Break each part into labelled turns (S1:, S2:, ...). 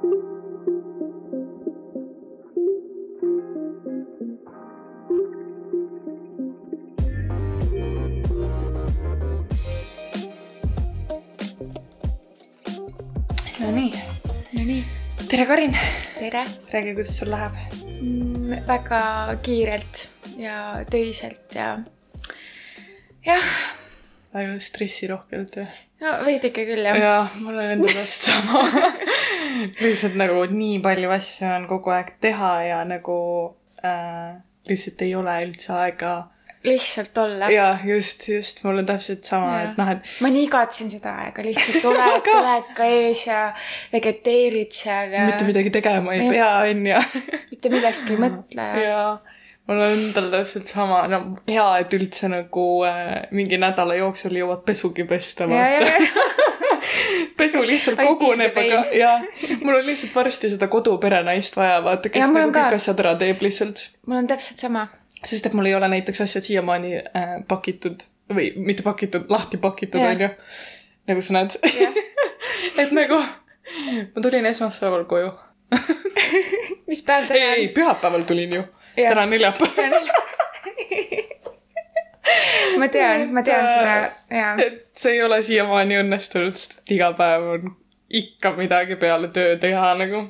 S1: Nonii,
S2: Nonii,
S1: tere Karin,
S2: tere
S1: räägi, kuidas sul läheb?
S2: mm,. väga kiirelt ja töiselt ja jah,
S1: väga stressirohkelt või?
S2: no veidike küll jah ja..
S1: jaa, mul on enda meelest sama lihtsalt nagu nii palju asju on kogu aeg teha ja nagu äh, lihtsalt ei ole üldse aega.
S2: lihtsalt olla.
S1: jaa, just, just, mul on täpselt sama, et noh, et
S2: ma nii igatsen seda aega, lihtsalt oled teleka ees ja vegeteerid seal ja
S1: mitte midagi tegema ei
S2: Jah.
S1: pea, onju.
S2: mitte millestki ei mõtle ja, ja.
S1: Mul on endal täpselt sama, no hea, et üldse nagu äh, mingi nädala jooksul jõuad pesugi pesta,
S2: ja, ja,
S1: vaata.
S2: ja,
S1: pesu lihtsalt koguneb, aga jah, mul on lihtsalt varsti seda koduperenaist vaja, vaata, kes
S2: mul
S1: nagu kõik asjad ära teeb lihtsalt.
S2: mul on täpselt sama.
S1: sest et mul ei ole näiteks asjad siiamaani äh, pakitud või mitte pakitud, lahti pakitud, onju. nagu sa näed. et nagu ma tulin esmaspäeval koju.
S2: mis päev
S1: ei,
S2: täna
S1: ei, pühapäeval tulin ju. Täna on neljapäev.
S2: ma tean, ma tean seda ja,
S1: et see ei ole siiamaani õnnestunud, sest et iga päev on ikka midagi peale töö teha nagu.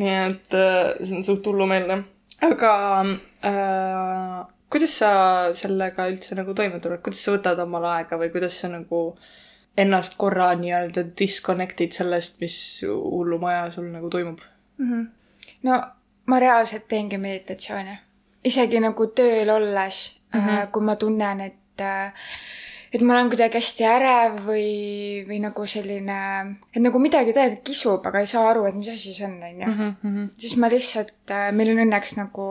S1: nii et äh, see on suht hullumeelne. aga äh, kuidas sa sellega üldse nagu toime tuled, kuidas sa võtad omale aega või kuidas sa nagu ennast korra nii-öelda disconnect'id sellest, mis hullumaja sul nagu toimub?
S2: no ma reaalselt teengi meditatsioone. isegi nagu tööl olles mm, -hmm. kui ma tunnen, et äh, et ma olen kuidagi hästi ärev või, või nagu selline, et nagu midagi täiega kisub, aga ei saa aru, et mis asi see on, onju.
S1: Mhm,
S2: siis ma lihtsalt äh,, meil on õnneks nagu,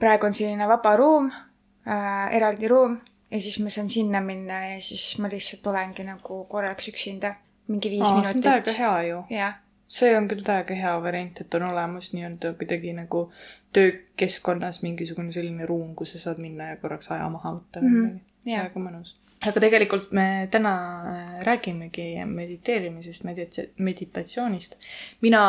S2: praegu on selline vaba ruum äh,, eraldi ruum ja siis ma saan sinna minna ja siis ma lihtsalt olengi nagu korraks üksinda, mingi viis
S1: see on täiega
S2: minutit.
S1: hea ju.
S2: jah,
S1: see on küll täiega hea variant, et on olemas nii-öelda kuidagi nagu töökeskkonnas mingisugune selline ruum, kus sa saad minna ja korraks aja maha võtta või
S2: Mhm,
S1: midagi.
S2: jaa.
S1: väga mõnus. aga tegelikult me täna äh, räägimegi mediteerimisest, medita-, meditatsioonist. mina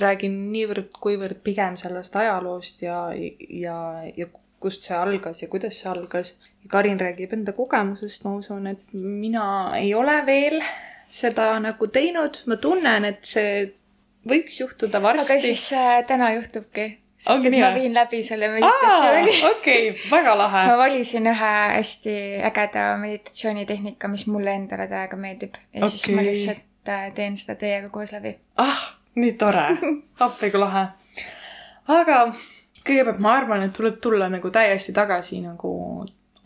S1: räägin niivõrd-kuivõrd pigem sellest ajaloost ja, ja, ja kust see algas ja kuidas see algas. Karin räägib enda kogemusest, ma usun, et mina ei ole veel seda nagu teinud, ma tunnen, et see võiks juhtuda varsti.
S2: aga siis äh, täna juhtubki. sest
S1: Ongi
S2: et
S1: nii
S2: ma viin läbi selle meditatsiooni.
S1: okei, väga lahe
S2: ma. valisin ühe hästi ägeda meditatsioonitehnika, mis mulle endale täiega meeldib ja okay. siis ma lihtsalt äh, teen seda teiega koos läbi.
S1: ah, nii tore. appi kui lahe. aga kõigepealt ma arvan, et tuleb tulla nagu täiesti tagasi nagu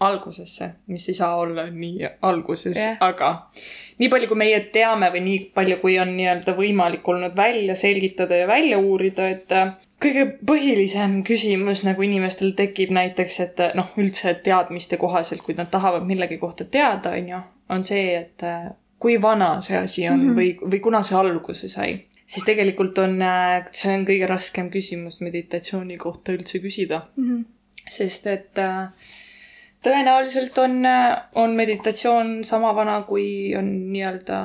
S1: algusesse, mis ei saa olla nii alguses yeah., aga nii palju, kui meie teame või nii palju, kui on nii-öelda võimalik olnud välja selgitada ja välja uurida, et äh, kõige põhilisem küsimus nagu inimestel tekib näiteks, et äh, noh, üldse teadmiste kohaselt, kui nad tahavad millegi kohta teada, on ju, on see, et äh, kui vana see asi on mm -hmm. või, või kuna see alguse sai siis tegelikult on, see on kõige raskem küsimus meditatsiooni kohta üldse küsida
S2: Mm -hmm.
S1: sest et äh, tõenäoliselt on, on meditatsioon sama vana, kui on nii-öelda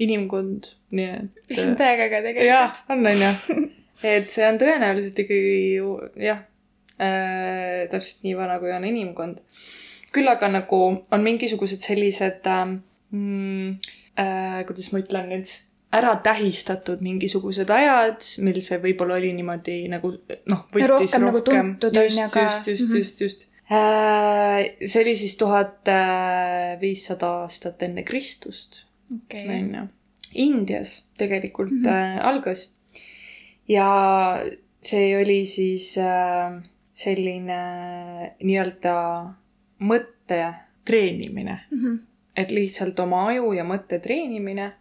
S1: inimkond, nii et.
S2: mis on täiega äge
S1: jah
S2: tegelikult.,
S1: on, on ju. et see on tõenäoliselt ikkagi ju jah äh,, täpselt nii vana, kui on inimkond. küll aga nagu on mingisugused sellised äh,, mm, äh, kuidas ma ütlen nüüd, ära tähistatud mingisugused ajad, mil see võib-olla oli niimoodi nagu noh, võttis
S2: rohkem nagu tuntud
S1: just just, just,
S2: Mhm.
S1: just, just. See oli siis tuhat viissada aastat enne Kristust
S2: okei,
S1: onju. Indias tegelikult mm. -hmm. äh, algas. ja see oli siis äh, selline nii-öelda mõtte treenimine,
S2: Mhm.
S1: et lihtsalt oma aju ja mõtte treenimine,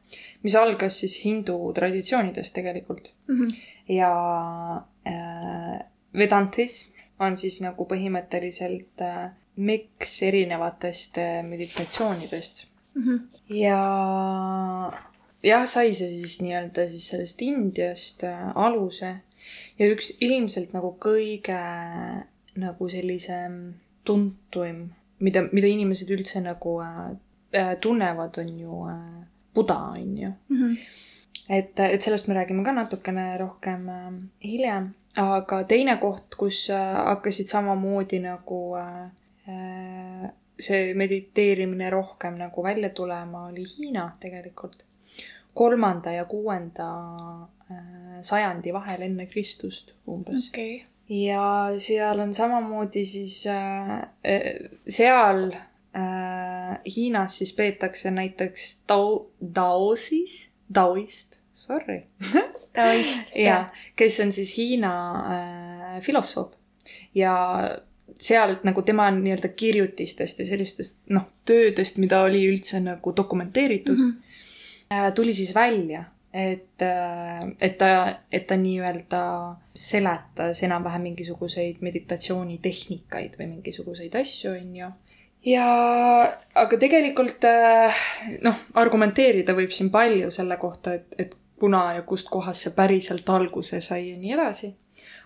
S1: mis algas siis hindu traditsioonidest tegelikult
S2: Mhm.
S1: ja äh, vedantism on siis nagu põhimõtteliselt äh, miks erinevatest äh, meditatsioonidest
S2: Mhm.
S1: ja jah, sai see siis nii-öelda siis sellest Indiast äh, aluse ja üks ilmselt nagu kõige nagu sellisem tuntuim, mida, mida inimesed üldse nagu äh, tunnevad, on ju äh, Buda, on ju.
S2: Mhm.
S1: et, et sellest me räägime ka natukene rohkem äh, hiljem, aga teine koht, kus äh, hakkasid samamoodi nagu äh, äh, see mediteerimine rohkem nagu välja tulema, oli Hiina tegelikult. kolmanda ja kuuenda sajandi vahel enne Kristust umbes
S2: okei okay..
S1: ja seal on samamoodi siis seal Hiinas siis peetakse näiteks Tao, Taosis, Taoist, sorry.
S2: Taoist,
S1: ja, kes on siis Hiina äh, filosoof ja sealt nagu tema nii-öelda kirjutistest ja sellistest noh, töödest, mida oli üldse nagu dokumenteeritud mm, -hmm. tuli siis välja, et, et ta, et ta nii-öelda seletas enam-vähem mingisuguseid meditatsioonitehnikaid või mingisuguseid asju, onju. ja, aga tegelikult äh, noh, argumenteerida võib siin palju selle kohta, et, et kuna ja kustkohast see päriselt alguse sai ja nii edasi.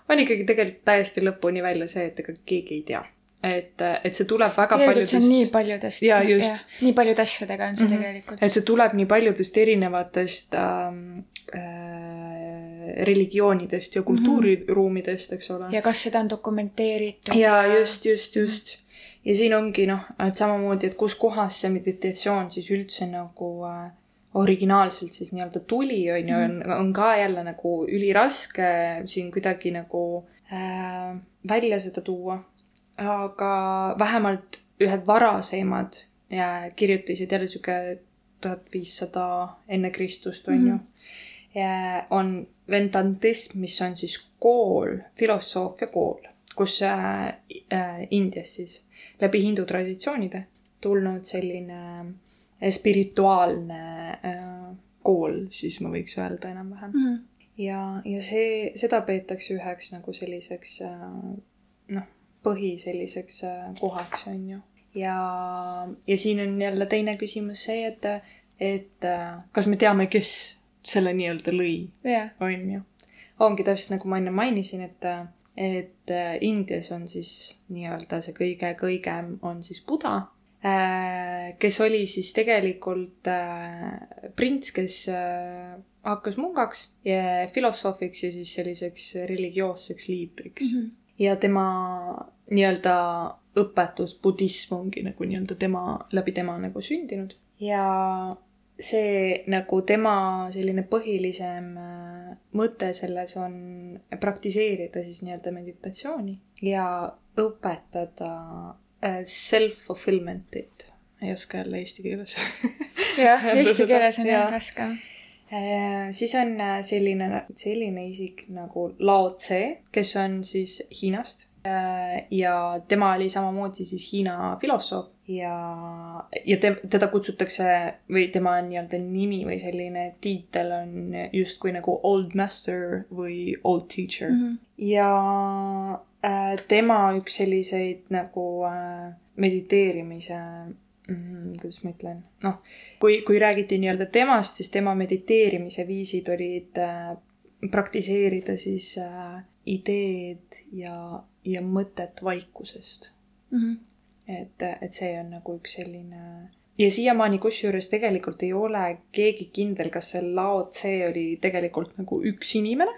S1: on ikkagi tegelikult täiesti lõpuni välja see, et ega keegi ei tea. et, et see tuleb väga
S2: tegelikult see on nii
S1: paljudest,
S2: paljudest.
S1: Jaa, just..
S2: nii paljude asjadega on see
S1: Mhm.
S2: mm -hmm. tegelikult.
S1: et see tuleb nii paljudest erinevatest ähm, äh, religioonidest ja kultuuriruumidest, eks ole.
S2: ja kas seda on dokumenteeritud.
S1: ja just, just, just. ja siin ongi noh, et samamoodi, et kuskohast see meditatsioon siis üldse nagu äh, originaalselt siis nii-öelda tuli, on ju, on, on ka jälle nagu üliraske siin kuidagi nagu äh, välja seda tuua. aga vähemalt ühed varasemad ja kirjutasid jälle sihuke tuhat viissada enne Kristust, on ju. on Vedantism, mis on siis kool, filosoofia kool, kus äh, äh, Indias siis läbi hindu traditsioonide tulnud selline äh, spirituaalne äh, kool, siis ma võiks öelda enam-vähem.
S2: mm.
S1: ja, ja see, seda peetakse üheks nagu selliseks äh, noh, põhi selliseks äh, kohaks, on ju. ja, ja siin on jälle teine küsimus see, et, et kas me teame, kes selle nii-öelda lõi,
S2: jah,
S1: on ju. ongi täpselt nagu ma enne mainisin, et, et Indias on siis nii-öelda see kõige-kõigem on siis Buda, kes oli siis tegelikult äh, prints, kes äh, hakkas mungaks ja filosoofiks ja siis selliseks religioosseks liidriks mm. -hmm. ja tema nii-öelda õpetus, budism ongi nagu nii-öelda tema, läbi tema nagu sündinud ja see nagu tema selline põhilisem äh, mõte selles on praktiseerida siis nii-öelda meditatsiooni ja õpetada äh, self-fulfillment'it. ei oska jälle eesti keeles
S2: jah, eesti keeles on jah raske.
S1: Äh, siis on äh, selline, selline isik nagu Lao Tse, kes on siis Hiinast ja tema oli samamoodi siis Hiina filosoof ja, ja te, teda kutsutakse või tema nii-öelda nimi või selline tiitel on justkui nagu old master või old teacher mm. -hmm. ja tema üks selliseid nagu äh, mediteerimise mm,, kuidas ma ütlen, noh, kui, kui räägiti nii-öelda temast, siis tema mediteerimise viisid olid äh, praktiseerida siis äh, ideed ja, ja mõtet vaikusest.
S2: Mhm.
S1: et, et see on nagu üks selline ja siiamaani kusjuures tegelikult ei ole keegi kindel, kas see Lao Tse oli tegelikult nagu üks inimene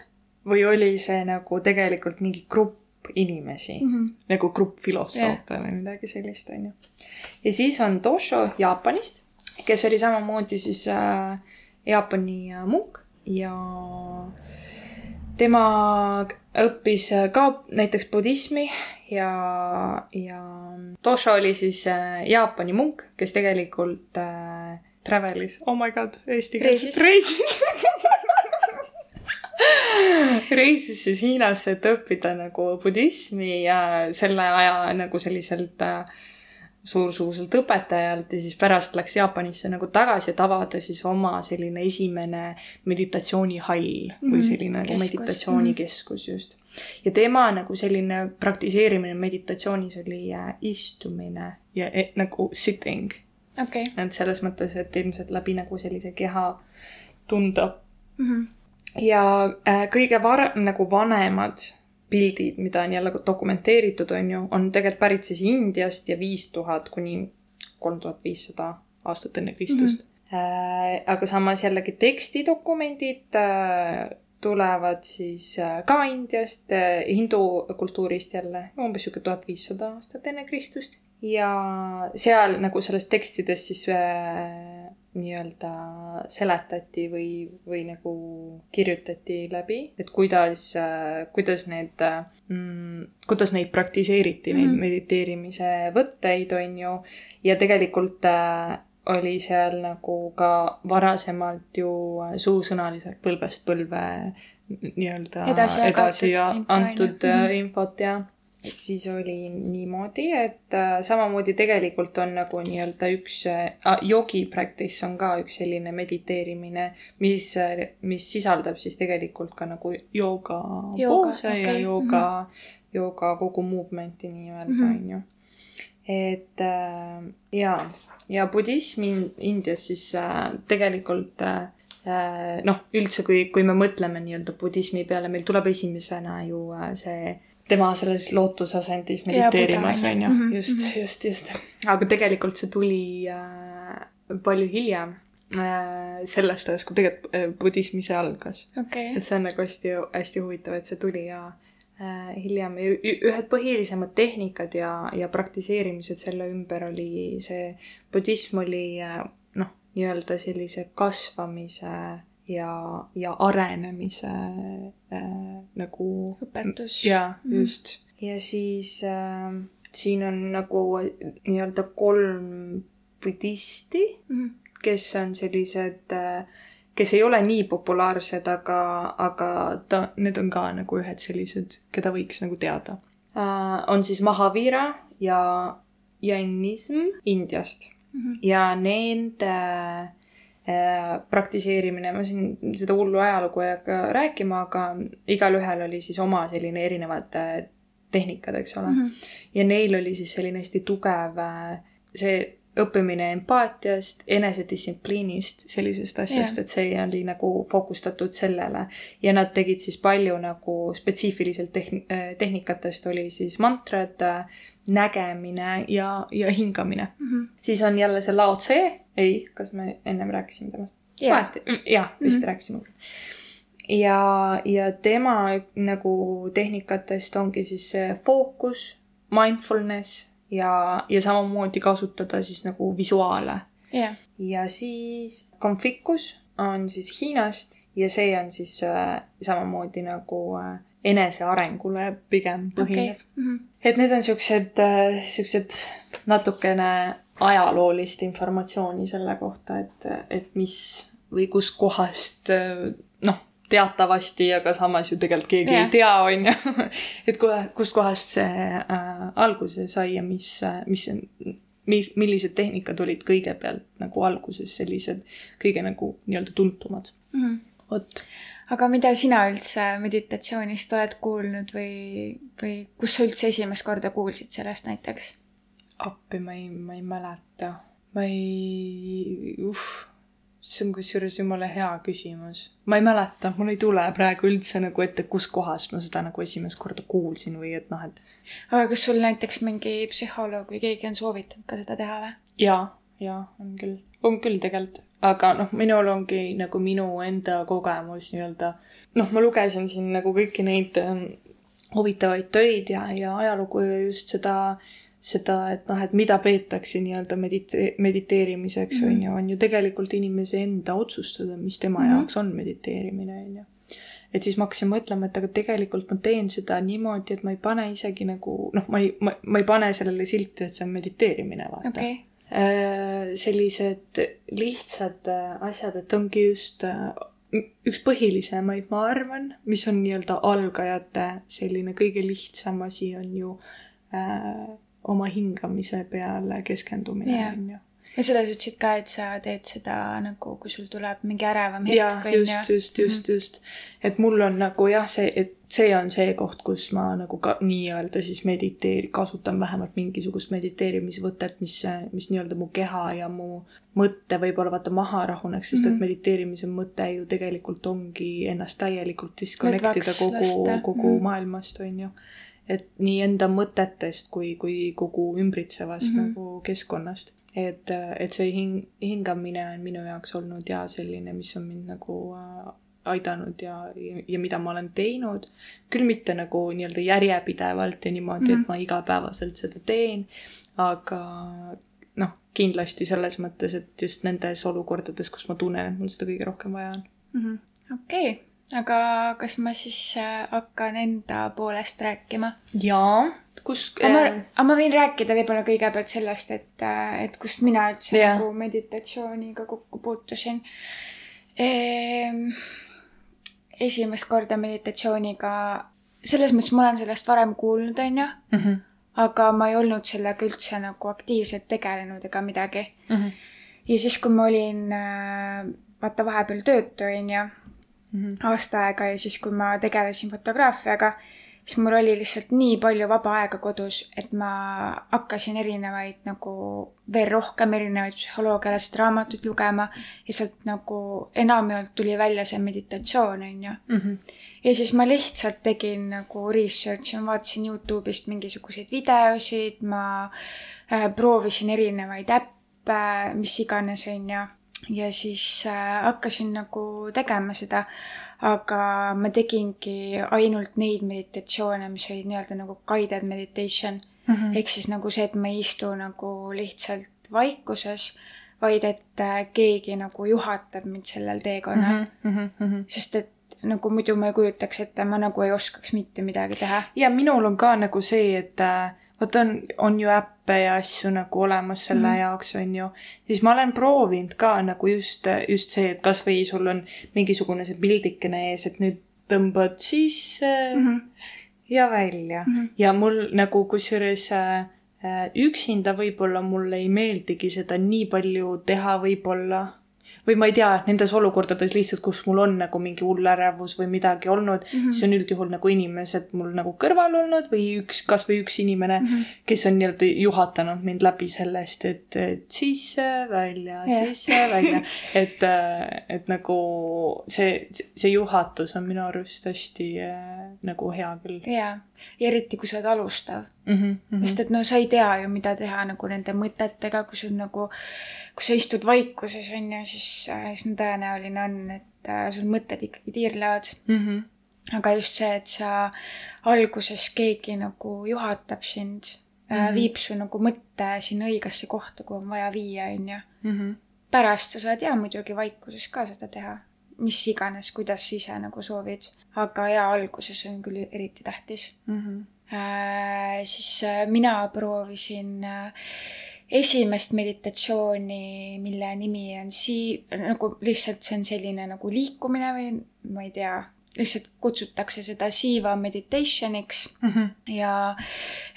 S1: või oli see nagu tegelikult mingi grupp inimesi mm,
S2: Mhm.
S1: nagu grupp filosoofe või midagi sellist, onju. ja siis on Tosho Jaapanist, kes oli samamoodi siis äh, Jaapani äh, munk ja tema õppis äh, ka näiteks budismi ja, ja Tosho oli siis äh, Jaapani munk, kes tegelikult äh, travel'is, oh my god, eesti keeles
S2: Reisis.
S1: reisis reisis siis Hiinasse, et õppida nagu budismi ja selle aja nagu selliselt äh, suursuguselt õpetajalt ja siis pärast läks Jaapanisse nagu tagasi, et avada siis oma selline esimene meditatsioonihall mm -hmm. või selline nagu
S2: Keskus.
S1: meditatsioonikeskus just. ja tema nagu selline praktiseerimine meditatsioonis oli äh, istumine ja e, nagu sitting.
S2: okay.
S1: et selles mõttes, et ilmselt läbi nagu sellise keha tunda
S2: mm. -hmm.
S1: Ja äh, kõige var-, nagu vanemad pildid, mida on jälle dokumenteeritud, on ju, on tegelikult pärit siis Indiast ja viis tuhat kuni kolm tuhat viissada aastat enne Kristust mm. -hmm. äh,. aga samas jällegi tekstidokumendid äh, tulevad siis äh, ka Indiast äh,, hindu kultuurist jälle, umbes sihuke tuhat viissada aastat enne Kristust. ja seal nagu selles tekstides siis äh, nii-öelda seletati või, või nagu kirjutati läbi, et kuidas, kuidas need mm,, kuidas neid praktiseeriti mm, -hmm. neid mhm. mediteerimise võtteid, on ju. ja tegelikult äh, oli seal nagu ka varasemalt ju suusõnaliselt põlvest põlve nii-öelda edasi, edasi ja antud info, mhm. infot ja siis oli niimoodi, et äh, samamoodi tegelikult on nagu nii-öelda üks äh, yogi practice on ka üks selline mediteerimine, mis, äh, mis sisaldab siis tegelikult ka nagu jooga poose okay. ja jooga mm, -hmm. jooga kogu movement'i nii-öelda mm, -hmm. on ju. et äh, ja, ja budism Indias siis äh, tegelikult äh, noh, üldse, kui, kui me mõtleme nii-öelda budismi peale, meil tuleb esimesena ju see tema selles lootusasendis mediteerimas, on ju. Mhm, just, mhm. just, just. aga tegelikult see tuli äh, palju hiljem äh, sellest ajast, kui tegelikult äh, budism ise algas
S2: okay..
S1: et see on nagu hästi, hästi huvitav, et see tuli ja äh, hiljem ühed põhilisemad tehnikad ja, ja praktiseerimised selle ümber oli see, budism oli äh, noh, nii-öelda sellise kasvamise äh, ja, ja arenemise äh, nagu.
S2: õpetus.
S1: jaa -hmm. just. ja siis äh, siin on nagu nii-öelda kolm budisti mm, -hmm. kes on sellised äh, kes ei ole nii populaarsed, aga, aga ta, need on ka nagu ühed sellised, keda võiks nagu teada uh,. on siis Mahavira ja Jainism Indiast mm. -hmm. ja nende praktiseerimine, ma siin seda hullu ajalugu ei hakka rääkima, aga igalühel oli siis oma selline erinevad äh, tehnikad, eks ole mm. -hmm. ja neil oli siis selline hästi tugev äh, see õppimine empaatiast, enesedistsipliinist, sellisest asjast yeah., et see oli nagu fookustatud sellele. ja nad tegid siis palju nagu spetsiifiliselt tehn-, tehnikatest oli siis mantrad, nägemine ja, ja hingamine mm. -hmm. siis on jälle see Lao Tse, ei, kas me ennem rääkisime temast?
S2: jah,
S1: jah, vist mm -hmm. rääkisime. ja, ja tema nagu tehnikatest ongi siis see fookus, mindfulness ja, ja samamoodi kasutada siis nagu visuaale
S2: yeah..
S1: ja siis konfikus on siis Hiinast ja see on siis äh, samamoodi nagu äh, enesearengule pigem põhinev okay.. Mm -hmm. et need on siuksed äh,, siuksed natukene ajaloolist informatsiooni selle kohta, et, et mis või kuskohast noh, teatavasti, aga samas ju tegelikult keegi yeah. ei tea, on ju. et kohe, kustkohast see äh, alguse sai ja mis, mis, mis, millised tehnikad olid kõigepealt nagu alguses sellised kõige nagu nii-öelda tuntumad
S2: mm -hmm..
S1: vot.
S2: Aga mida sina üldse meditatsioonist oled kuulnud või, või kus sa üldse esimest korda kuulsid sellest näiteks?
S1: appi ma ei, ma ei mäleta. ma ei, uh, see on kusjuures jumala hea küsimus. ma ei mäleta, mul ei tule praegu üldse nagu ette, kus kohas ma seda nagu esimest korda kuulsin või et noh, et.
S2: aga kas sul näiteks mingi psühholoog või keegi on soovitanud ka seda teha või?
S1: jaa, jaa, on küll, on küll tegelikult, aga noh, minul ongi nagu minu enda kogemus nii-öelda. noh, ma lugesin siin nagu kõiki neid ähm, huvitavaid töid ja, ja ajalugu ja just seda seda, et noh, et mida peetakse nii-öelda medite-, mediteerimiseks, on ju, on ju tegelikult inimese enda otsustada, mis tema mm -hmm. jaoks on mediteerimine, on ju. et siis ma hakkasin mõtlema, et aga tegelikult ma teen seda niimoodi, et ma ei pane isegi nagu noh, ma ei, ma, ma ei pane sellele silti, et see on mediteerimine, vaata
S2: okay.
S1: Äh, sellised lihtsad äh, asjad, et ongi just äh, üks põhilisemaid, ma arvan, mis on nii-öelda algajate selline kõige lihtsam asi, on ju äh, oma hingamise peale keskendumine, on ju
S2: ja seda sa ütlesid ka, et sa teed seda nagu, kui sul tuleb mingi ärevam hetk,
S1: on ju. just, just, just -hmm. just. et mul on nagu jah, see, et see on see koht, kus ma nagu ka nii-öelda siis mediteerin, kasutan vähemalt mingisugust mediteerimisvõtet, mis, mis nii-öelda mu keha ja mu mõtte võib-olla vaata maha rahuneks, sest mm -hmm. et mhm. mediteerimise mõte ju tegelikult ongi ennast täielikult disconnect ida kogu, kogu mm -hmm. maailmast, on ju et nii enda mõtetest kui, kui kogu ümbritsevast mm -hmm. nagu keskkonnast. et, et see hing, hingamine on minu jaoks olnud ja selline, mis on mind nagu äh, aidanud ja, ja mida ma olen teinud. küll mitte nagu nii-öelda järjepidevalt ja niimoodi mm, -hmm.
S2: Mhm.
S1: et ma igapäevaselt seda teen, aga noh, kindlasti selles mõttes, et just nendes olukordades, kus ma tunnen, et mul seda kõige rohkem vaja on.
S2: Mhm. okei, aga kas ma siis äh, hakkan enda poolest rääkima?
S1: jaa, kus
S2: aga ma, aga ma võin rääkida võib-olla kõigepealt sellest, et, et kust mina üldse
S1: Jah.
S2: nagu meditatsiooniga kokku puutusin ehm,. esimest korda meditatsiooniga, selles mõttes ma olen sellest varem kuulnud, onju,
S1: mm. -hmm.
S2: aga ma ei olnud sellega üldse nagu aktiivselt tegelenud ega midagi.
S1: Mm -hmm.
S2: ja siis, kui ma olin, vaata vahepeal töötu, onju,
S1: Mm -hmm.
S2: aasta aega ja siis, kui ma tegelesin fotograafiaga, siis mul oli lihtsalt nii palju vaba aega kodus, et ma hakkasin erinevaid nagu veel rohkem erinevaid psühholoogialaseid raamatuid lugema ja sealt nagu enamjaolt tuli välja see meditatsioon, onju.
S1: Mm -hmm.
S2: ja siis ma lihtsalt tegin nagu research'i, ma vaatasin Youtube'ist mingisuguseid videosid, ma äh, proovisin erinevaid äppe, mis iganes, onju. ja siis äh, hakkasin nagu tegema seda, aga ma tegingi ainult neid meditatsioone, mis olid nii-öelda nagu guided meditation
S1: Mm -hmm.
S2: ehk siis nagu see, et ma ei istu nagu lihtsalt vaikuses, vaid et äh, keegi nagu juhatab mind sellel teekonnal mm.
S1: Mm -hmm.
S2: -hmm. sest et nagu muidu ma ei kujutaks ette, ma nagu ei oskaks mitte midagi teha.
S1: ja minul on ka nagu see, et äh, vot on, on ju äppe ja asju nagu olemas selle mm jaoks, on ju. siis ma olen proovinud ka nagu just, just see, et kasvõi sul on mingisugune see pildikene ees, et nüüd tõmbad sisse mm. -hmm. ja välja mm. -hmm. ja mul nagu kusjuures äh, üksinda võib-olla mulle ei meeldigi seda nii palju teha võib-olla või ma ei tea, nendes olukordades lihtsalt, kus mul on nagu mingi hull ärevus või midagi olnud mm, -hmm. siis on üldjuhul nagu inimesed mul nagu kõrval olnud või üks, kasvõi üks inimene mm. -hmm. kes on nii-öelda juhatanud mind läbi sellest, et, et sisse, välja
S2: Jah.
S1: yeah., sisse, välja, et, et nagu see, see juhatus on minu arust hästi äh, nagu hea küll
S2: jaa, ja eriti, kui sa oled alustav
S1: mm. -hmm,
S2: mm. -hmm. sest et no sa ei tea ju, mida teha nagu nende mõtetega, kui sul nagu, kui sa istud vaikuses, on ju, siis äh, üsna tõenäoline on, et äh, sul mõtted ikkagi tiirlevad.
S1: mm. -hmm.
S2: aga just see, et sa alguses keegi nagu juhatab sind mm, -hmm.
S1: Mhm.
S2: viib su nagu mõtte sinna õigesse kohta, kuhu on vaja viia, on ju.
S1: -hmm.
S2: pärast sa saad jaa muidugi vaikuses ka seda teha, mis iganes, kuidas sa ise nagu soovid. aga jaa, alguses on küll eriti tähtis
S1: Mm -hmm.
S2: äh,. siis äh, mina proovisin äh, esimest meditatsiooni, mille nimi on sii-, nagu lihtsalt see on selline nagu liikumine või ma ei tea, lihtsalt kutsutakse seda Siva meditationiks
S1: Mm -hmm.
S2: ja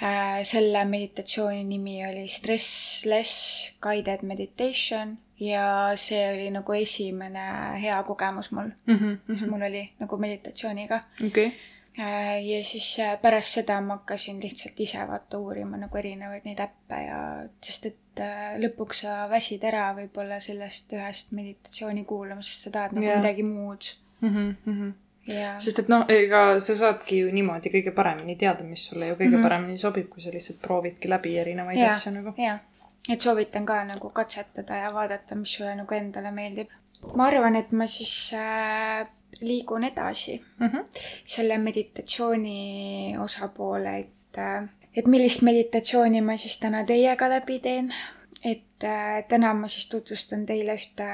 S2: äh, selle meditatsiooni nimi oli Stressless Guided Meditation ja see oli nagu esimene hea kogemus mul,
S1: Mm
S2: mis mul oli nagu meditatsiooniga.
S1: okei.
S2: Äh, ja siis äh, pärast seda ma hakkasin lihtsalt ise vaata uurima nagu erinevaid neid äppe ja sest et äh, lõpuks sa väsid ära võib-olla sellest ühest meditatsiooni kuulamisest, sa tahad nagu
S1: Jah.
S2: yeah. midagi muud
S1: Mhm,
S2: ja
S1: sest et noh, ega sa saadki ju niimoodi kõige paremini teada, mis sulle ju kõige mm. -hmm. paremini sobib, kui sa lihtsalt proovidki läbi erinevaid
S2: Jaa,
S1: asju nagu.
S2: jaa, et soovitan ka nagu katsetada ja vaadata, mis sulle nagu endale meeldib. ma arvan, et ma siis äh, liigun edasi
S1: Mm -hmm.
S2: selle meditatsiooni osapoole, et, et millist meditatsiooni ma siis täna teiega läbi teen. et äh, täna ma siis tutvustan teile ühte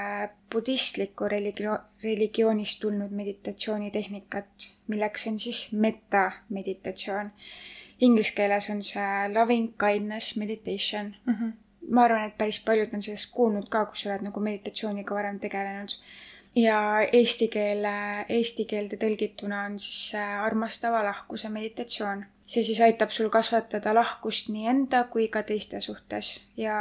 S2: budistlikku religio-, religioonist tulnud meditatsioonitehnikat, milleks on siis metameditatsioon. Inglise keeles on see loving kindness meditation
S1: Mm -hmm.
S2: ma arvan, et päris paljud on sellest kuulnud ka, kui sa oled nagu meditatsiooniga varem tegelenud. Ja eesti keele, eesti keelde tõlgituna on siis see armastava lahkuse meditatsioon. see siis aitab sul kasvatada lahkust nii enda kui ka teiste suhtes ja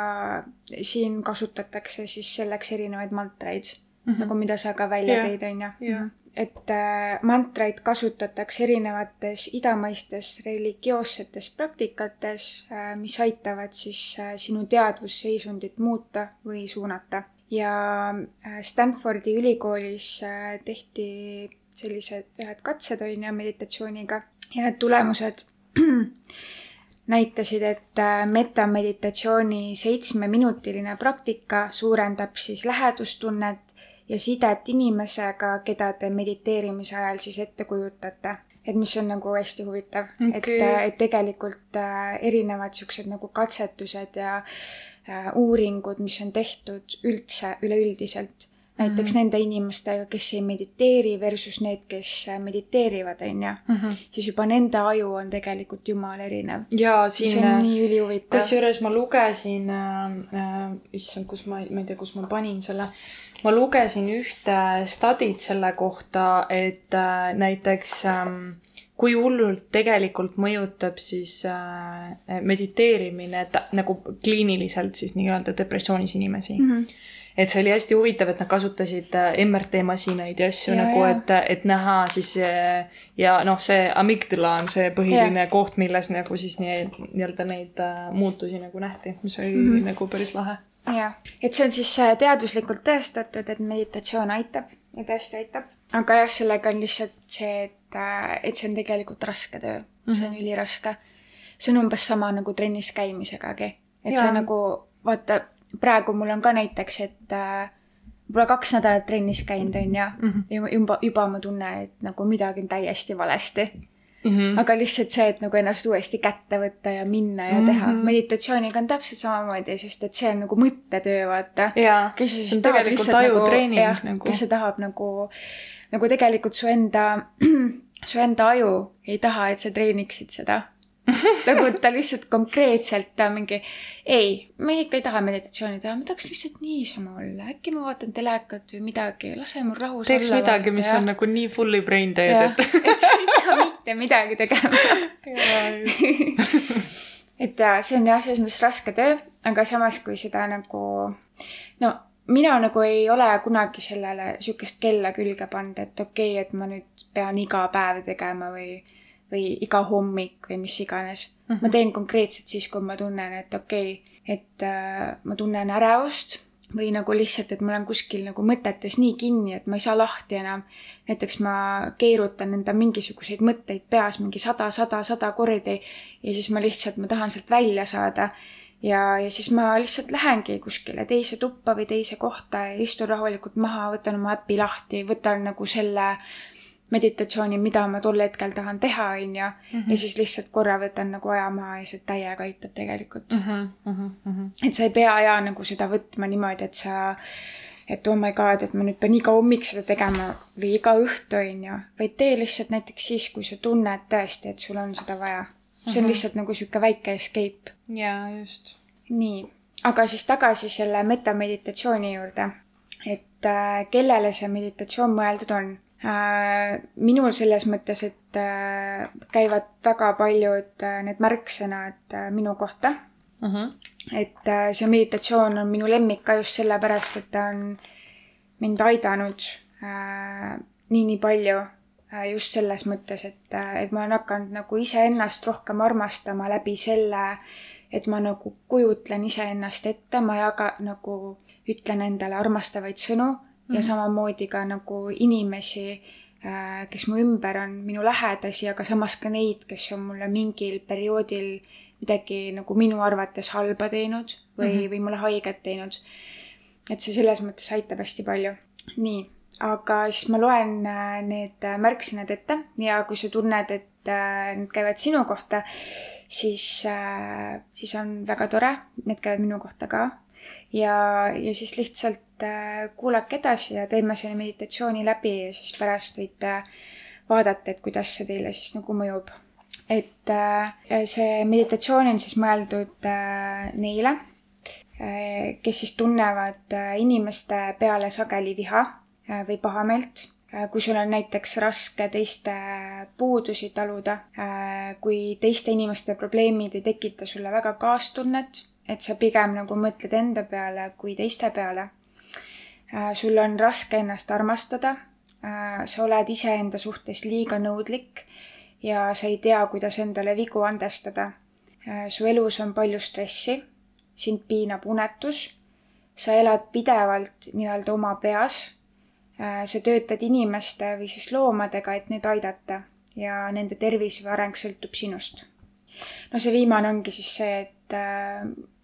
S2: siin kasutatakse siis selleks erinevaid mantraid mm, -hmm. nagu mida sa ka välja
S1: Jah.
S2: tõid, onju
S1: Jah.
S2: et äh, mantraid kasutatakse erinevates idamaistes religioossetes praktikates äh,, mis aitavad siis äh, sinu teadvusseisundit muuta või suunata. Ja äh, Stanfordi ülikoolis äh, tehti sellised ühed katsed on ju meditatsiooniga ja need tulemused näitasid, et äh, metameditatsiooni seitsmeminutiline praktika suurendab siis lähedustunnet ja sidet inimesega, keda te mediteerimise ajal siis ette kujutate. et mis on nagu hästi huvitav okay., et, et tegelikult erinevad siuksed nagu katsetused ja uuringud, mis on tehtud üldse üleüldiselt näiteks mm -hmm. nende inimestega, kes ei mediteeri versus need, kes mediteerivad, on ju. -hmm. siis juba nende aju on tegelikult jumala erinev.
S1: ja siin.
S2: see on nii ülihuvitav.
S1: kusjuures ma lugesin äh,, äh, issand, kus ma, ma ei tea, kus ma panin selle. ma lugesin ühte study't selle kohta, et äh, näiteks äh, kui hullult tegelikult mõjutab siis äh, mediteerimine ta, nagu kliiniliselt siis nii-öelda depressioonis inimesi mm. -hmm et see oli hästi huvitav, et nad kasutasid äh, MRT masinaid ja asju ja, nagu, et, et näha siis äh, ja noh, see amygdala on see põhiline ja. koht, milles nagu siis nii, nii-öelda neid äh, muutusi nagu nähti, mis oli mm -hmm. nagu päris lahe.
S2: jah, et see on siis teaduslikult tõestatud, et meditatsioon aitab ja tõesti aitab. aga jah, sellega on lihtsalt see, et, et see on tegelikult raske töö mm, -hmm. see on mhm. üliraske. see on umbes sama nagu trennis käimisegagi, et ja. see nagu vaata praegu mul on ka näiteks, et äh, võib-olla kaks nädalat trennis käinud, on ju, mhm. ja juba, juba ma tunnen, et nagu midagi on täiesti valesti mm. -hmm. aga lihtsalt see, et nagu ennast uuesti kätte võtta ja minna ja mm -hmm. teha. meditatsiooniga on täpselt samamoodi, sest et see on nagu mõttetöö, vaata.
S1: kes siis tahab lihtsalt nagu, jah
S2: nagu., kes see tahab nagu, nagu tegelikult su enda, su enda aju ei taha, et sa treeniksid seda nagu ta lihtsalt konkreetselt ta mingi, ei, me ikka ei taha meditatsiooni teha, ma tahaks lihtsalt niisama olla, äkki ma vaatan telekat või midagi, lase mul rahus
S1: teeks olla. teeks midagi, mis ja. on nagu nii fully brain dead,
S2: et. et sa ei pea mitte midagi tegema et ja see on jah, selles mõttes raske töö, aga samas, kui seda nagu, no mina nagu ei ole kunagi sellele sihukest kella külge pannud, et okei okay,, et ma nüüd pean iga päev tegema või või iga hommik või mis iganes mm. -hmm. ma teen konkreetselt siis, kui ma tunnen, et okei okay,, et äh, ma tunnen ärevust või nagu lihtsalt, et ma olen kuskil nagu mõtetes nii kinni, et ma ei saa lahti enam. näiteks ma keerutan enda mingisuguseid mõtteid peas mingi sada, sada, sada kordi ja siis ma lihtsalt, ma tahan sealt välja saada. ja, ja siis ma lihtsalt lähengi kuskile teise tuppa või teise kohta ja istun rahulikult maha, võtan oma äpi lahti, võtan nagu selle äh, meditatsiooni, mida ma tol hetkel tahan teha, on ju. Mhm. ja siis lihtsalt korra võtan nagu aja maha ja see täiega aitab tegelikult mm. -hmm, mm -hmm. et sa ei pea ja nagu seda võtma niimoodi, et sa, et oh my god, et ma nüüd pean iga hommik seda tegema või iga õhtu, on ju. vaid tee lihtsalt näiteks siis, kui sa tunned tõesti, et sul on seda vaja. see on mm -hmm. lihtsalt nagu sihuke väike escape.
S1: jaa, just.
S2: nii, aga siis tagasi selle metameditatsiooni juurde. et äh, kellele see meditatsioon mõeldud on minul selles mõttes, et äh, käivad väga paljud äh, need märksõnad minu kohta uh. Mhm. -huh. et see meditatsioon on minu lemmik ka just sellepärast, et ta on mind aidanud nii, nii palju just selles mõttes, et, et ma olen hakanud nagu iseennast rohkem armastama läbi selle, et ma nagu kujutlen iseennast ette, ma jaga nagu, ütlen endale armastavaid sõnu ja mhm. samamoodi ka nagu inimesi, äh, kes mu ümber on, minu lähedasi, aga samas ka neid, kes on mulle mingil perioodil midagi nagu minu arvates halba teinud või mm, -hmm. või mulle haiget teinud. et see selles mõttes aitab hästi palju. nii, aga siis ma loen äh, need märksõnad ette ja kui sa tunned, et äh, need käivad sinu kohta, siis, siis on väga tore, need käivad minu kohta ka ja, ja siis lihtsalt äh, kuulake edasi ja teeme selle meditatsiooni läbi ja siis pärast võite vaadata, et kuidas see teile siis nagu mõjub. et äh, see meditatsioon on siis mõeldud äh, neile, kes siis tunnevad inimeste peale sageli viha või pahameelt kui sul on näiteks raske teiste puudusi taluda, kui teiste inimeste probleemid ei tekita sulle väga kaastunnet et sa pigem nagu mõtled enda peale kui teiste peale. Äh, sul on raske ennast armastada, äh, sa oled iseenda suhtes liiga nõudlik ja sa ei tea, kuidas endale vigu andestada. Äh, su elus on palju stressi, sind piinab unetus, sa elad pidevalt nii-öelda oma peas, sa töötad inimeste või siis loomadega, et neid aidata ja nende tervis või areng sõltub sinust. No see viimane ongi siis see, et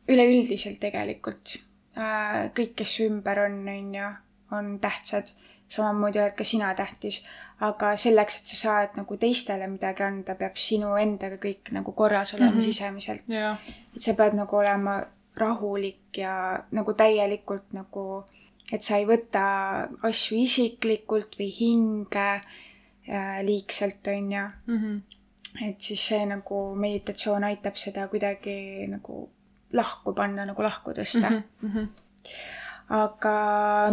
S2: üleüldiselt tegelikult äh, kõik, kes su ümber on, on ju, on tähtsad. samamoodi oled ka sina tähtis, aga selleks, et sa saad nagu teistele midagi anda, peab sinu endaga kõik nagu korras olema mm -hmm. sisemiselt
S1: yeah..
S2: et sa pead nagu olema rahulik ja nagu täielikult nagu, et sa ei võta asju isiklikult või hinge äh, liigselt, on ju.
S1: -hmm
S2: et siis see nagu meditatsioon aitab seda kuidagi nagu lahku panna, nagu lahku tõsta mm.
S1: -hmm.
S2: aga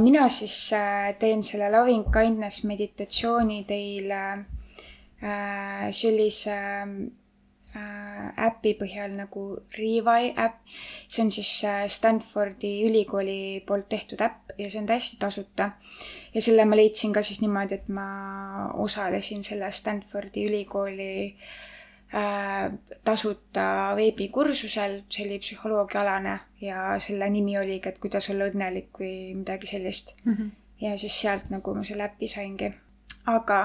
S2: mina siis äh, teen selle loving kindness meditatsiooni teile äh, sellise äh, äpi põhjal nagu Revi äpp. see on siis äh, Stanfordi ülikooli poolt tehtud äpp ja see on täiesti tasuta. ja selle ma leidsin ka siis niimoodi, et ma osalesin selle Stanfordi ülikooli äh, tasuta veebikursusel, see oli psühholoogiaalane ja selle nimi oligi, et kuidas olla õnnelik või midagi sellist
S1: mm. -hmm.
S2: ja siis sealt nagu ma selle äpi saingi. aga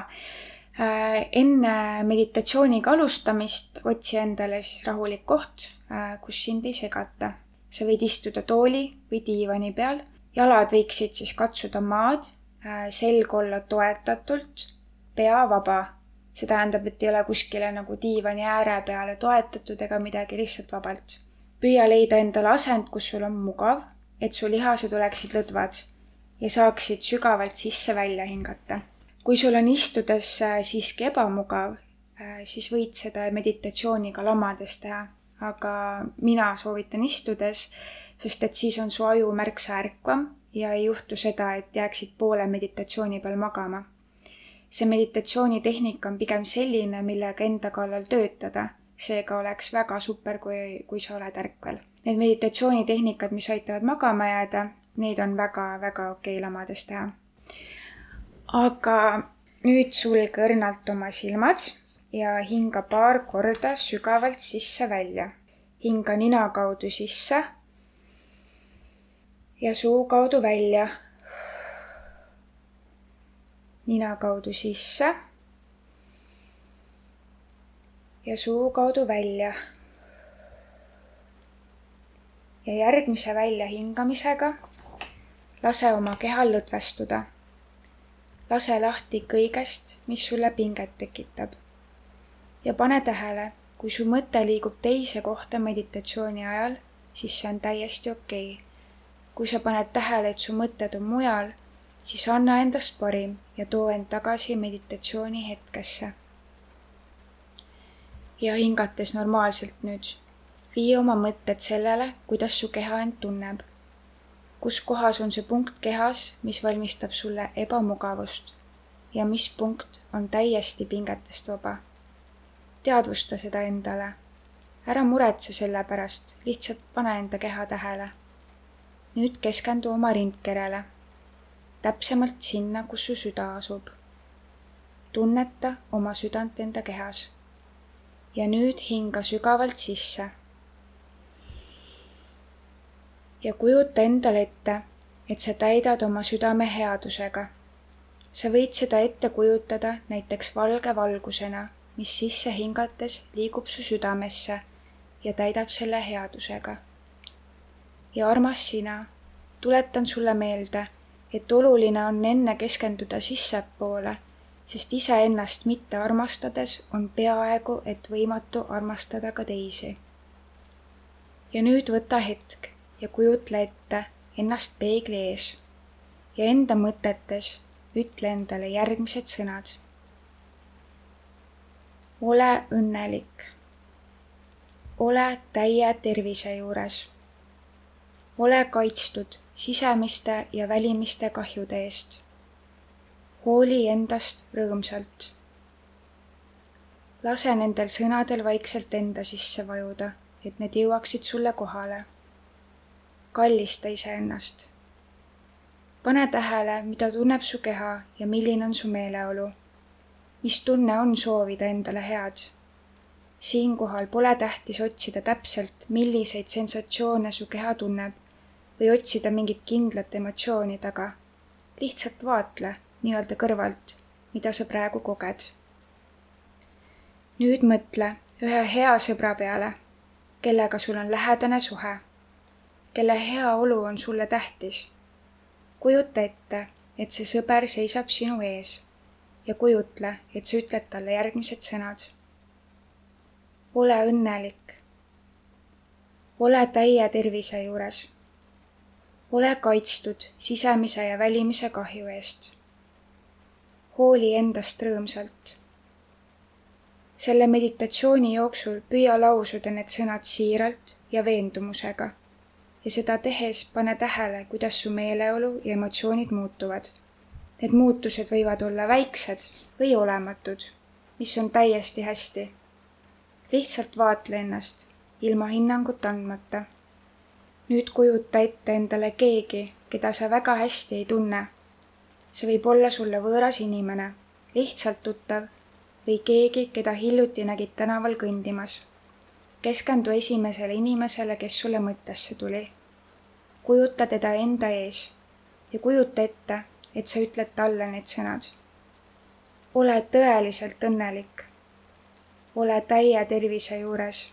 S2: äh, enne meditatsiooniga alustamist otsi endale siis rahulik koht äh,, kus sind ei segata. sa võid istuda tooli või diivani peal jalad võiksid siis katsuda maad, äh, selg olla toetatult, pea vaba. See tähendab, et ei ole kuskile nagu diivani ääre peale toetatud ega midagi, lihtsalt vabalt. püüa leida endale asend, kus sul on mugav, et su lihased oleksid lõdvad ja saaksid sügavalt sisse-välja hingata. kui sul on istudes äh, siiski ebamugav, äh, siis võid seda meditatsiooniga lamades teha, aga mina soovitan istudes sest et siis on su aju märksa ärkvam ja ei juhtu seda, et jääksid poole meditatsiooni peal magama. See meditatsioonitehnika on pigem selline, millega enda kallal töötada, seega oleks väga super, kui, kui sa oled ärkvel. Need meditatsioonitehnikad, mis aitavad magama jääda, neid on väga-väga okei okay lamades teha. aga nüüd sulge õrnalt oma silmad ja hinga paar korda sügavalt sisse-välja. hinga nina kaudu sisse ja suu kaudu välja. Nina kaudu sisse. ja suu kaudu välja. ja järgmise väljahingamisega lase oma kehal lõdvestuda. lase lahti kõigest, mis sulle pinget tekitab. ja pane tähele, kui su mõte liigub teise kohta meditatsiooni ajal, siis see on täiesti okei okay kui sa paned tähele, et su mõtted on mujal, siis anna endast parim ja too end tagasi meditatsiooni hetkesse. ja hingates normaalselt nüüd, vii oma mõtted sellele, kuidas su keha end tunneb. kus kohas on see punkt kehas, mis valmistab sulle ebamugavust ja mis punkt on täiesti pingetest vaba. teadvusta seda endale. ära muretse selle pärast, lihtsalt pane enda keha tähele nüüd keskendu oma rindkerele, täpsemalt sinna, kus su süda asub. tunneta oma südant enda kehas. ja nüüd hinga sügavalt sisse. ja kujuta endale ette, et sa täidad oma südame headusega. sa võid seda ette kujutada näiteks valge valgusena, mis sisse hingates liigub su südamesse ja täidab selle headusega ja armas sina, tuletan sulle meelde, et oluline on enne keskenduda sissepoole, sest iseennast mitte armastades on peaaegu et võimatu armastada ka teisi. ja nüüd võta hetk ja kujutle ette ennast peegli ees ja enda mõtetes ütle endale järgmised sõnad. ole õnnelik. ole täie tervise juures ole kaitstud sisemiste ja välimiste kahjude eest. hooli endast rõõmsalt. lase nendel sõnadel vaikselt enda sisse vajuda, et need jõuaksid sulle kohale. kallista iseennast. pane tähele, mida tunneb su keha ja milline on su meeleolu. mis tunne on soovida endale head siinkohal pole tähtis otsida täpselt, milliseid sensatsioone su keha tunneb või otsida mingit kindlat emotsiooni taga. lihtsalt vaatle nii-öelda kõrvalt, mida sa praegu koged. nüüd mõtle, ühe hea sõbra peale, kellega sul on lähedane suhe, kelle heaolu on sulle tähtis. kujuta ette, et see sõber seisab sinu ees ja kujutle, et sa ütled talle järgmised sõnad. ole õnnelik. ole täie tervise juures. Ole kaitstud sisemise ja välimise kahju eest. hooli endast rõõmsalt selle meditatsiooni jooksul püüa lausuda need sõnad siiralt ja veendumusega. ja seda tehes pane tähele, kuidas su meeleolu ja emotsioonid muutuvad. Need muutused võivad olla väiksed või olematud, mis on täiesti hästi. lihtsalt vaatle ennast, ilma hinnangut andmata. Nüüd kujuta ette endale keegi, keda sa väga hästi ei tunne. see võib olla sulle võõras inimene, lihtsalt tuttav või keegi, keda hiljuti nägid tänaval kõndimas. keskendu esimesele inimesele, kes sulle mõttesse tuli. kujuta teda enda ees ja kujuta ette, et sa ütled talle need sõnad. ole tõeliselt õnnelik. ole täie tervise juures.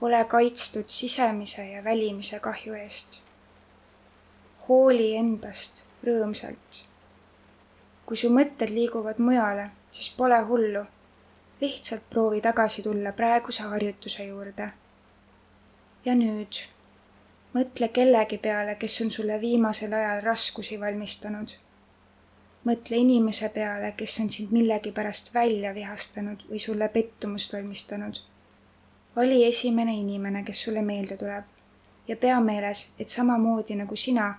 S2: Ole kaitstud sisemise ja välimise kahju eest. hooli endast rõõmsalt. kui su mõtted liiguvad mujale siis pole hullu. lihtsalt proovi tagasi tulla praeguse harjutuse juurde. ja nüüd mõtle kellegi peale, kes on sulle viimasel ajal raskusi valmistanud. mõtle inimese peale, kes on sind millegipärast välja vihastanud või sulle pettumust valmistanud. Vali esimene inimene, kes sulle meelde tuleb ja pea meeles, et samamoodi nagu sina,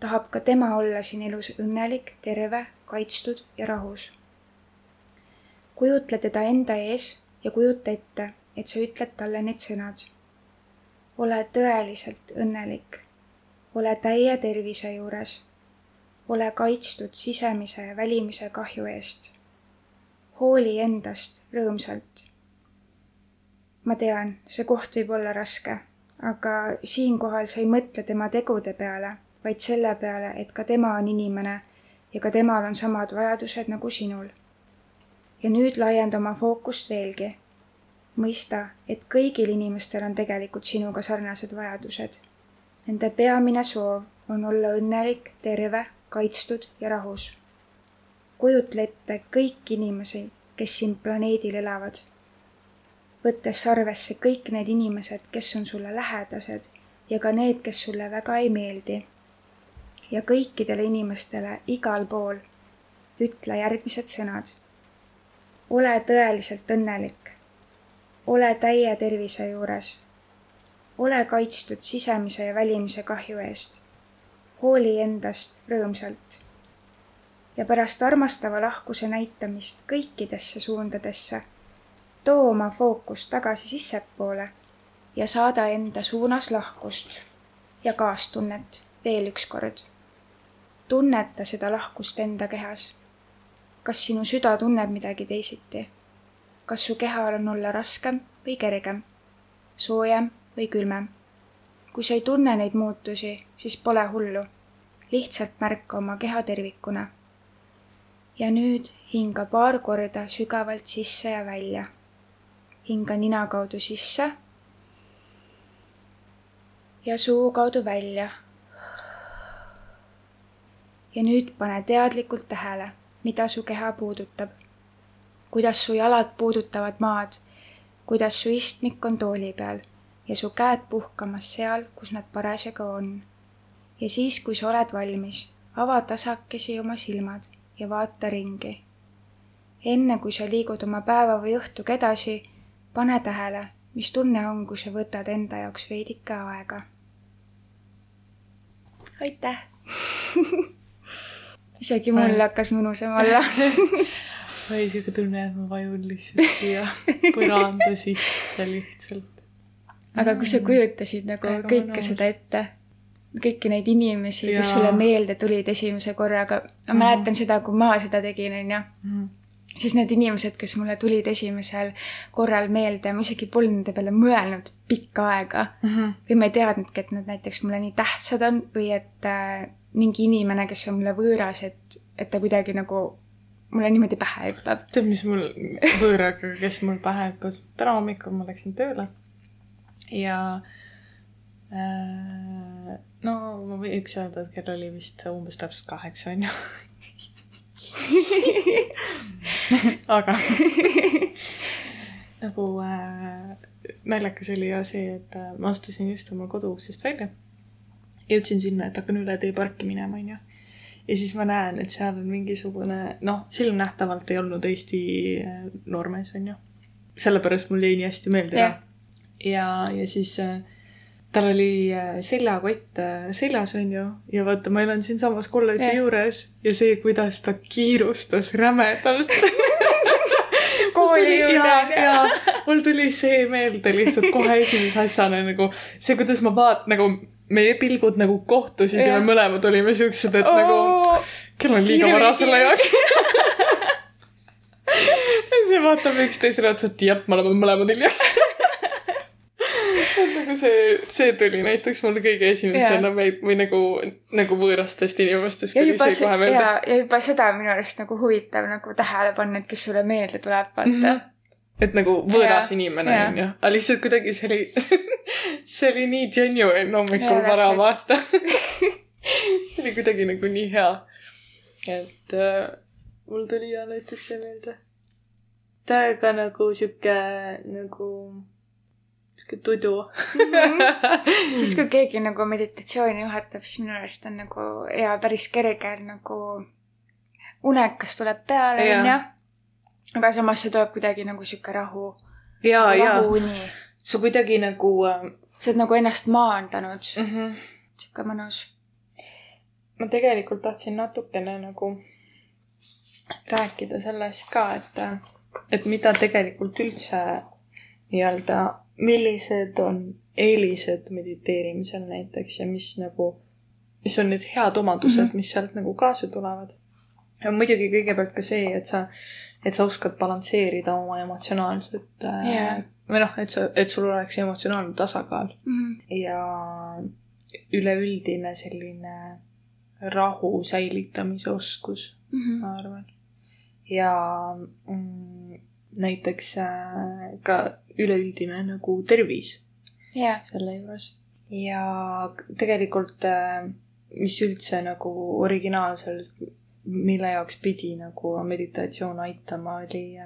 S2: tahab ka tema olla siin elus õnnelik, terve, kaitstud ja rahus kujutle teda enda ees ja kujuta ette, et sa ütled talle need sõnad. ole tõeliselt õnnelik. ole täie tervise juures. ole kaitstud sisemise ja välimise kahju eest. hooli endast rõõmsalt. Ma tean, see koht võib olla raske, aga siinkohal sa ei mõtle tema tegude peale, vaid selle peale, et ka tema on inimene ja ka temal on samad vajadused nagu sinul ja nüüd laienda oma fookust veelgi. mõista, et kõigil inimestel on tegelikult sinuga sarnased vajadused. Nende peamine soov on olla õnnelik, terve, kaitstud ja rahus. kujutle ette kõiki inimesi, kes siin planeedil elavad. Võttes arvesse kõik need inimesed, kes on sulle lähedased ja ka need, kes sulle väga ei meeldi. ja kõikidele inimestele igal pool ütle järgmised sõnad ole tõeliselt õnnelik. ole täie tervise juures. ole kaitstud sisemise ja välimise kahju eest. hooli endast rõõmsalt. ja pärast armastava lahkuse näitamist kõikidesse suundadesse, too oma fookus tagasi sissepoole ja saada enda suunas lahkust ja kaastunnet veel üks kord. tunneta seda lahkust enda kehas kas sinu süda tunneb midagi teisiti? kas su kehal on olla raskem või kergem, soojem või külmem? kui sa ei tunne neid muutusi, siis pole hullu. lihtsalt märka oma keha tervikuna. ja nüüd hinga paar korda sügavalt sisse ja välja. Hinga nina kaudu sisse ja suu kaudu välja. ja nüüd pane teadlikult tähele mida su keha puudutab. kuidas su jalad puudutavad maad, kuidas su istmik on tooli peal ja su käed puhkamas seal, kus nad parasjagu on. ja siis, kui sa oled valmis, ava tasakesi oma silmad ja vaata ringi. enne kui sa liigud oma päeva või õhtuga edasi, pane tähele, mis tunne on, kui sa võtad enda jaoks veidike aega. aitäh isegi mul hakkas mõnusam olla
S1: või siuke tunne, et ma vajun lihtsalt siia põranda sisse lihtsalt.
S2: aga kui sa kujutasid nagu Väga kõike mõnus. seda ette, kõiki neid inimesi, kes sulle meelde tulid esimese korraga, ma mm. mäletan seda, kui ma seda tegin, onju mm siis need inimesed, kes mulle tulid esimesel korral meelde, ma isegi polnud nende peale mõelnud pikka aega mm. -hmm. või ma ei teadnudki, et nad näiteks mulle nii tähtsad on või et äh, mingi inimene, kes on mulle võõras, et, et ta kuidagi nagu mulle niimoodi pähe hüppab.
S1: tead, mis mul võõraga, kes mul pähe hüppas? täna hommikul ma läksin tööle ja äh, no ma võiks öelda, et kell oli vist umbes täpselt kaheksa, onju. aga nagu äh, naljakas oli ja see, et äh, ma astusin just oma koduuksest välja. jõudsin sinna, et hakkan üle tee parki minema, onju ja siis ma näen, et seal on mingisugune, noh, silmnähtavalt ei olnud Eesti äh, noormees, onju. sellepärast mul jäi nii hästi meelde
S2: Jah.
S1: ka. ja, ja siis äh, tal oli äh, seljakott äh, seljas, onju, ja vaata, ma elan siinsamas kolledži
S2: Jah.
S1: juures ja see, kuidas ta kiirustas rämedalt.
S2: kooli juurde
S1: ja, ja mul tuli see meelde lihtsalt kohe esimese asjana nagu see, kuidas ma vaat-, nagu meie pilgud nagu kohtusid ja, ja me mõlemad olime siuksed, et oh. nagu kell on liiga vara selle jaoks. ja siis vaatame üksteisele otsa, et jah, me oleme mõlemad hiljas. nagu see, see tuli näiteks mul kõige esimesena või, või nagu, nagu võõrastest inimestest
S2: ja
S1: tuli
S2: juba
S1: see kohe meelde
S2: ja, ja juba seda on minu arust nagu huvitav nagu tähele panna, et kes sulle meelde tuleb, vaata mm.
S1: Mhm. et nagu võõras
S2: Jaa,
S1: inimene onju, aga lihtsalt kuidagi see oli, see oli nii genuine hommikul vara vaata. see oli kuidagi nagu nii hea. et äh, mul tuli ja näiteks see meelde. täiega nagu sihuke nagu, sihuke tudu.
S2: siis, kui keegi nagu meditatsiooni juhatab, siis minu arust on nagu hea päris kerge nagu unekas tuleb peale, onju. aga samas see toob kuidagi nagu sihuke rahu,
S1: ja, ja sa kuidagi nagu äh,
S2: sa oled nagu ennast maandanud,
S1: mm. -hmm.
S2: sihuke mõnus.
S1: ma tegelikult tahtsin natukene nagu rääkida sellest ka, et, et mida tegelikult üldse nii-öelda, millised on eelised mediteerimisel näiteks ja mis nagu, mis on need head omadused mm. -hmm. mis sealt nagu kaasa tulevad. ja muidugi kõigepealt ka see, et sa, et sa oskad balansseerida oma emotsionaalset äh,
S2: Jaa.
S1: või noh, et sa, et sul oleks emotsionaalne tasakaal
S2: Mhm.
S1: ja üleüldine selline rahu säilitamise oskus,
S2: Mhm.
S1: ma arvan. ja mm, näiteks äh, ka üleüldine nagu tervis
S2: jaa,
S1: selle juures. ja tegelikult, mis üldse nagu originaalselt, mille jaoks pidi nagu meditatsioon aitama, oli,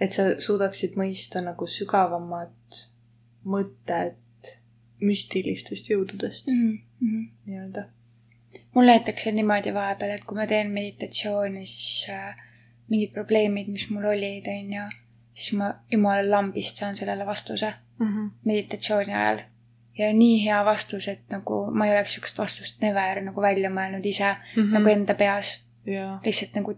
S1: et sa suudaksid mõista nagu sügavamat mõtet müstilistest jõududest
S2: Mhm.
S1: nii-öelda.
S2: mul näiteks on niimoodi vahepeal, et kui ma teen meditatsiooni, siis äh, mingid probleemid, mis mul olid, onju, siis ma jumala lambist saan sellele vastuse meditatsiooni ajal. ja nii hea vastus, et nagu ma ei oleks siukest vastust never nagu välja mõelnud ise mm -hmm. nagu enda peas.
S1: jaa.
S2: lihtsalt nagu,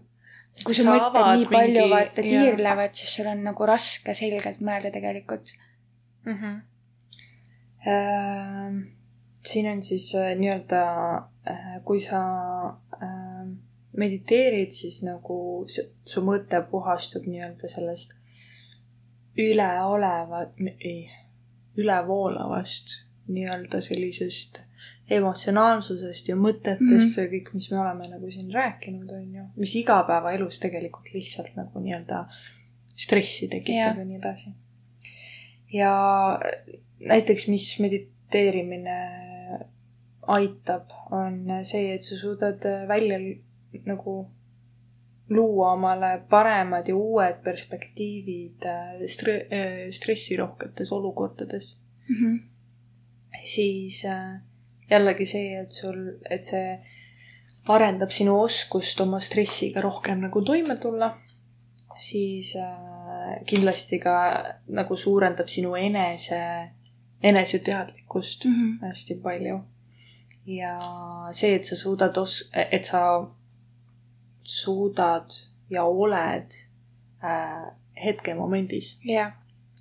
S2: kui
S1: Sa
S2: mõtted
S1: avad
S2: nii palju vaata tiirlevad, siis sul on nagu raske selgelt mõelda tegelikult.
S1: mm. -hmm. Äh, siin on siis äh, nii-öelda äh,, kui sa äh, mediteerid, siis nagu su, su mõte puhastub nii-öelda sellest üleolevat, ei, ülevoolavast nii-öelda sellisest emotsionaalsusest ja mõtetest mm. -hmm. ja kõik, mis me oleme nagu siin rääkinud, on ju, mis igapäevaelus tegelikult lihtsalt nagu nii-öelda stressi tekitab
S2: Jah.
S1: ja nii edasi. ja näiteks, mis mediteerimine aitab, on see, et sa suudad välja nagu luua omale paremad ja uued perspektiivid äh, stre-, stressirohketes olukordades. siis äh, jällegi see, et sul, et see arendab sinu oskust oma stressiga rohkem nagu toime tulla, siis äh, kindlasti ka nagu suurendab sinu enese, eneseteadlikkust
S2: Mhm.
S1: hästi palju. ja see, et sa suudad os-, et sa suudad ja oled äh, hetkemomendis.
S2: jah,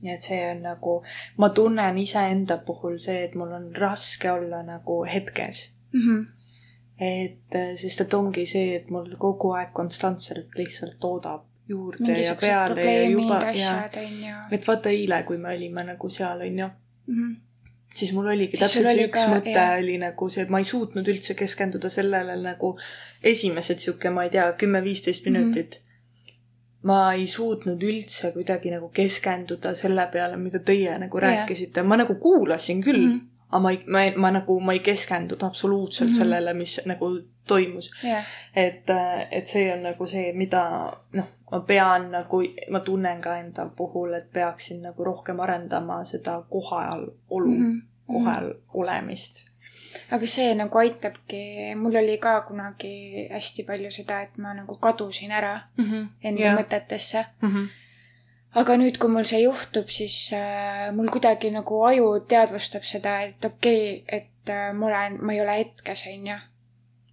S1: nii et see on nagu, ma tunnen iseenda puhul see, et mul on raske olla nagu hetkes.
S2: Mhm.
S1: et äh, sest et ongi see, et mul kogu aeg konstantselt lihtsalt toodab juurde ja peale ja juba ja et vaata eile, kui me olime nagu seal onju,
S2: Mhm.
S1: Siis mul oligi
S2: Siis
S1: täpselt see üks
S2: ka-
S1: mõte
S2: jah.
S1: oli nagu see, et ma ei suutnud üldse keskenduda sellele nagu esimesed sihuke, ma ei tea, kümme-viisteist
S2: Mhm.
S1: minutit mm. -hmm. ma ei suutnud üldse kuidagi nagu keskenduda selle peale, mida teie nagu
S2: Jah.
S1: rääkisite. ma nagu kuulasin küll mm. -hmm. Aga ma ei, ma ei, ma nagu, ma ei keskendunud absoluutselt mm. -hmm. sellele, mis nagu toimus.
S2: jah,
S1: et, et see on nagu see, mida noh, ma pean nagu, ma tunnen ka enda puhul, et peaksin nagu rohkem arendama seda kohal olu mm. -hmm. kohal olemist.
S2: aga see nagu aitabki, mul oli ka kunagi hästi palju seda, et ma nagu kadusin ära enda
S1: Jah.
S2: mõtetesse.
S1: Mm -hmm.
S2: Aga nüüd, kui mul see juhtub, siis äh, mul kuidagi nagu aju teadvustab seda, et okei okay,, et äh, ma olen, ma ei ole hetkes, onju.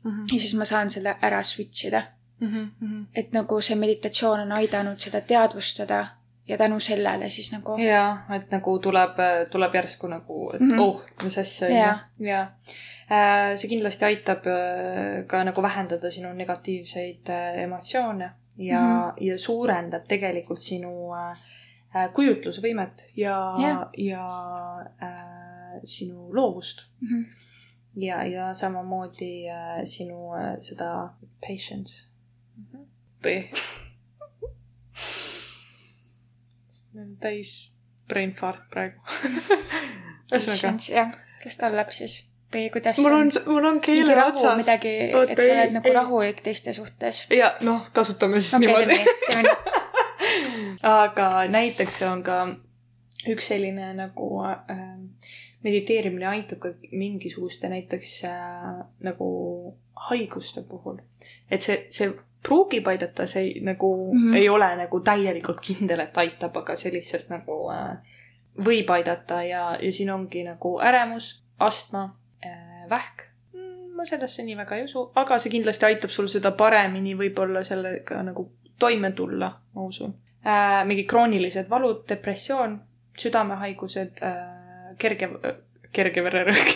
S2: ja siis ma saan selle ära switch ida.
S1: Mm -hmm.
S2: et nagu see meditatsioon on aidanud seda teadvustada ja tänu sellele siis nagu.
S1: ja, et nagu tuleb, tuleb järsku nagu, et mm
S2: Mhm.
S1: -hmm. oh, mis asja
S2: Jaa.
S1: ja Äh, see kindlasti aitab äh, ka nagu vähendada sinu negatiivseid äh, emotsioone ja mm. -hmm. ja suurendab tegelikult sinu äh, äh, kujutlusvõimet ja
S2: Jah.
S1: ja äh, sinu loovust
S2: Mhm.
S1: ja, ja samamoodi äh, sinu äh, seda patience mm. -hmm. või täis brain fart praegu ühesõnaga,
S2: jah, kes tallab siis või kuidas
S1: mul on, mul on keele otsas.
S2: midagi, et sa oled nagu rahulik teiste suhtes.
S1: ja noh, kasutame siis okay, niimoodi.
S2: nii, teeme nii.
S1: aga näiteks on ka üks selline nagu äh, mediteerimine aitab ka mingisuguste näiteks äh, nagu haiguste puhul. et see, see pruugib aidata, see ei, nagu mm. -hmm. ei ole nagu täielikult kindel, et aitab, aga see lihtsalt nagu äh, võib aidata ja, ja siin ongi nagu äremus, astma vähk. ma sellesse nii väga ei usu, aga see kindlasti aitab sul seda paremini võib-olla sellega nagu toime tulla, ma usun äh,. mingid kroonilised valud, depressioon, südamehaigused äh,, kerge, kerge vererõhk,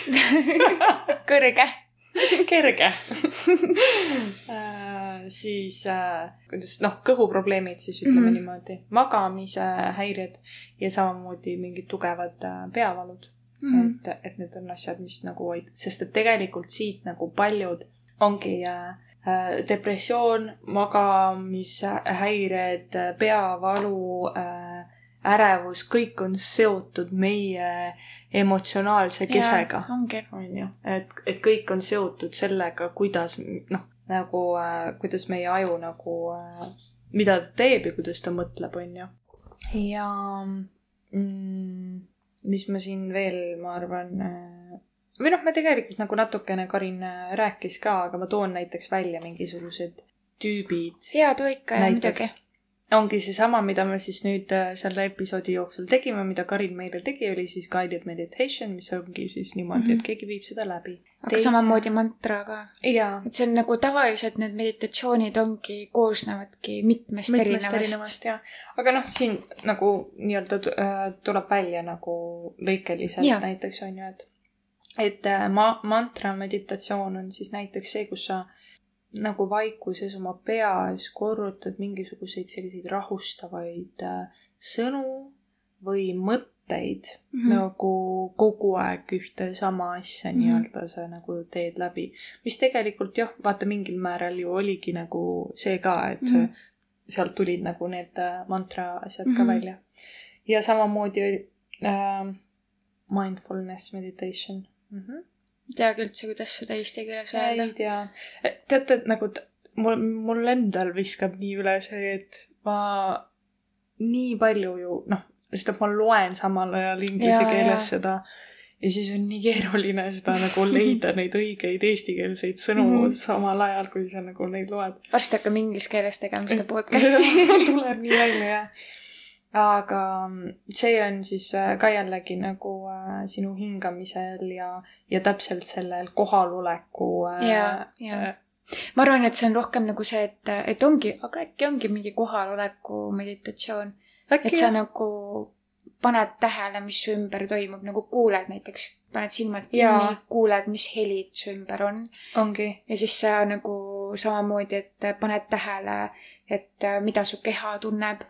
S2: kõrge.
S1: kerge äh,. siis äh,, kuidas, noh, kõhuprobleemid siis ütleme mm. -hmm. niimoodi, magamise häired ja samamoodi mingid tugevad äh, peavalud mm. -hmm. et, et need on asjad, mis nagu sest et tegelikult siit nagu paljud ongi äh, depressioon, magamishäired, peavalu äh,, ärevus, kõik on seotud meie emotsionaalse kesega
S2: ongi.
S1: on ju, et, et kõik on seotud sellega, kuidas noh, nagu äh, kuidas meie aju nagu äh,, mida ta teeb ja kuidas ta mõtleb, on ju. ja mm, mis ma siin veel, ma arvan äh,, või noh, me tegelikult nagu natukene Karin äh, rääkis ka, aga ma toon näiteks välja mingisugused tüübid
S2: ja too ikka ja muidugi.
S1: Ongi seesama, mida me siis nüüd äh, selle episoodi jooksul tegime, mida Karin meile tegi, oli siis guided meditation, mis ongi siis niimoodi mm, -hmm.
S2: Mhm.
S1: et keegi viib seda läbi.
S2: aga samamoodi mantra ka. et see on nagu tavaliselt need meditatsioonid ongi, koosnevadki mitmest,
S1: mitmest
S2: erinevast,
S1: erinevast jah. aga noh, siin nagu nii-öelda äh, tuleb välja nagu lõikeliselt
S2: Jaa.
S1: näiteks on ju, et et äh, ma-, mantra meditatsioon on siis näiteks see, kus sa nagu vaikuses oma peas korrutad mingisuguseid selliseid rahustavaid äh, sõnu või mõtteid mm. -hmm. nagu kogu aeg ühte sama asja mm. -hmm. nii-öelda sa nagu teed läbi. mis tegelikult jah, vaata mingil määral ju oligi nagu see ka, et mm. -hmm. sealt tulid nagu need äh, mantra asjad mm -hmm. ka
S2: Mhm.
S1: välja. ja samamoodi äh, mindfulness meditation mm. -hmm
S2: ei teagi üldse, kuidas seda eesti keeles
S1: ei
S2: öelda.
S1: tea. teate, et nagu mul, mul endal viskab nii üle see, et ma nii palju ju noh, sest et ma loen samal ajal inglise
S2: Jaa,
S1: keeles
S2: jaa.
S1: seda ja siis on nii keeruline seda nagu leida neid õigeid eestikeelseid sõnu mm.
S2: Mhm.
S1: samal ajal, kui sa nagu neid loed.
S2: varsti hakkame inglise keeles tegema seda podcast'i.
S1: tuleb nii välja jah. Aga see on siis äh, ka jällegi nagu äh, sinu hingamisel ja, ja täpselt sellel kohaloleku äh,
S2: ja, ja ma arvan, et see on rohkem nagu see, et, et ongi, aga äkki ongi mingi kohaloleku meditatsioon, et sa
S1: jah,
S2: nagu paned tähele, mis su ümber toimub, nagu kuuled näiteks, paned silmad kinni, kuuled, mis helid su ümber on.
S1: Ongi.
S2: Ja siis sa nagu samamoodi, et paned tähele, et mida su keha tunneb,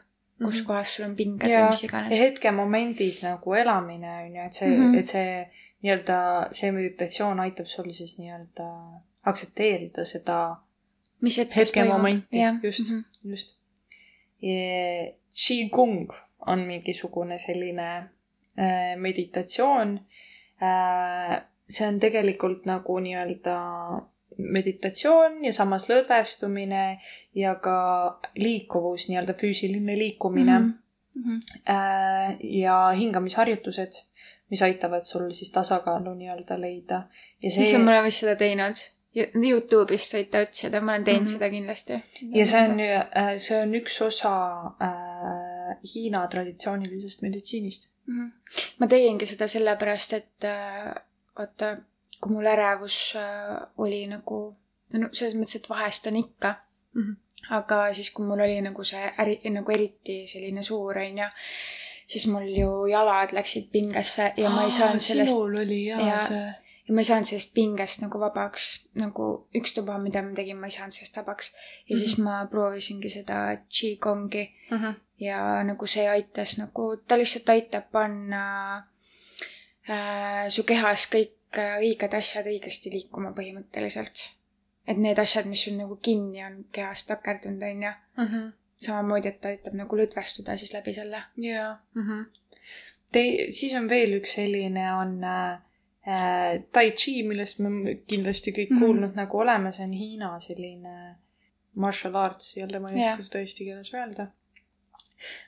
S2: kus
S1: Mhm.
S2: kohas sul on pinged
S1: Jaa.
S2: või mis
S1: ja
S2: iganes.
S1: hetkemomendis nagu elamine on ju, et see mm. -hmm. et see nii-öelda see meditatsioon aitab sul siis nii-öelda aktsepteerida seda
S2: mis
S1: hetkemomenti, just mm, -hmm. just. Qigong on mingisugune selline äh, meditatsioon äh,. see on tegelikult nagu nii-öelda meditatsioon ja samas lõdvestumine ja ka liikuvus, nii-öelda füüsiline liikumine mm. -hmm. Ja hingamisharjutused, mis aitavad sul siis tasakaalu nii-öelda leida.
S2: ja see. issand, ma olen vist seda teinud Youtube'ist võite otsida, ma olen teinud mm -hmm. seda kindlasti.
S1: ja see on, äh, see on üks osa äh, Hiina traditsioonilisest meditsiinist
S2: mm. -hmm. ma tegingi seda sellepärast, et äh, vaata, kui mul ärevus äh, oli nagu, no selles mõttes, et vahest on ikka mm. -hmm. aga siis, kui mul oli nagu see äri, nagu eriti selline suur, onju siis mul ju jalad läksid pingesse ja Aa, ma ei saanud sellest.
S1: sinul oli jaa ja, see
S2: ja ma ei saanud sellest pingest nagu vabaks, nagu ükstapuha, mida ma tegin, ma ei saanud sellest vabaks. ja mm -hmm. siis mhm. ma proovisingi seda Qigongi mm -hmm. ja nagu see aitas nagu, ta lihtsalt aitab panna äh, su kehas kõik äh, õiged asjad õigesti liikuma põhimõtteliselt. et need asjad, mis sul nagu kinni on kehas takerdunud, on ju. Mhm. samamoodi, et ta aitab nagu lõdvestuda siis läbi selle.
S1: jaa. Mhm. Te-, siis on veel üks selline, on äh, äh, Tai Chi, millest me kindlasti kõik mm -hmm. kuulnud nagu oleme, see on Hiina selline martial arts, jälle ma ei oska seda eesti keeles öelda.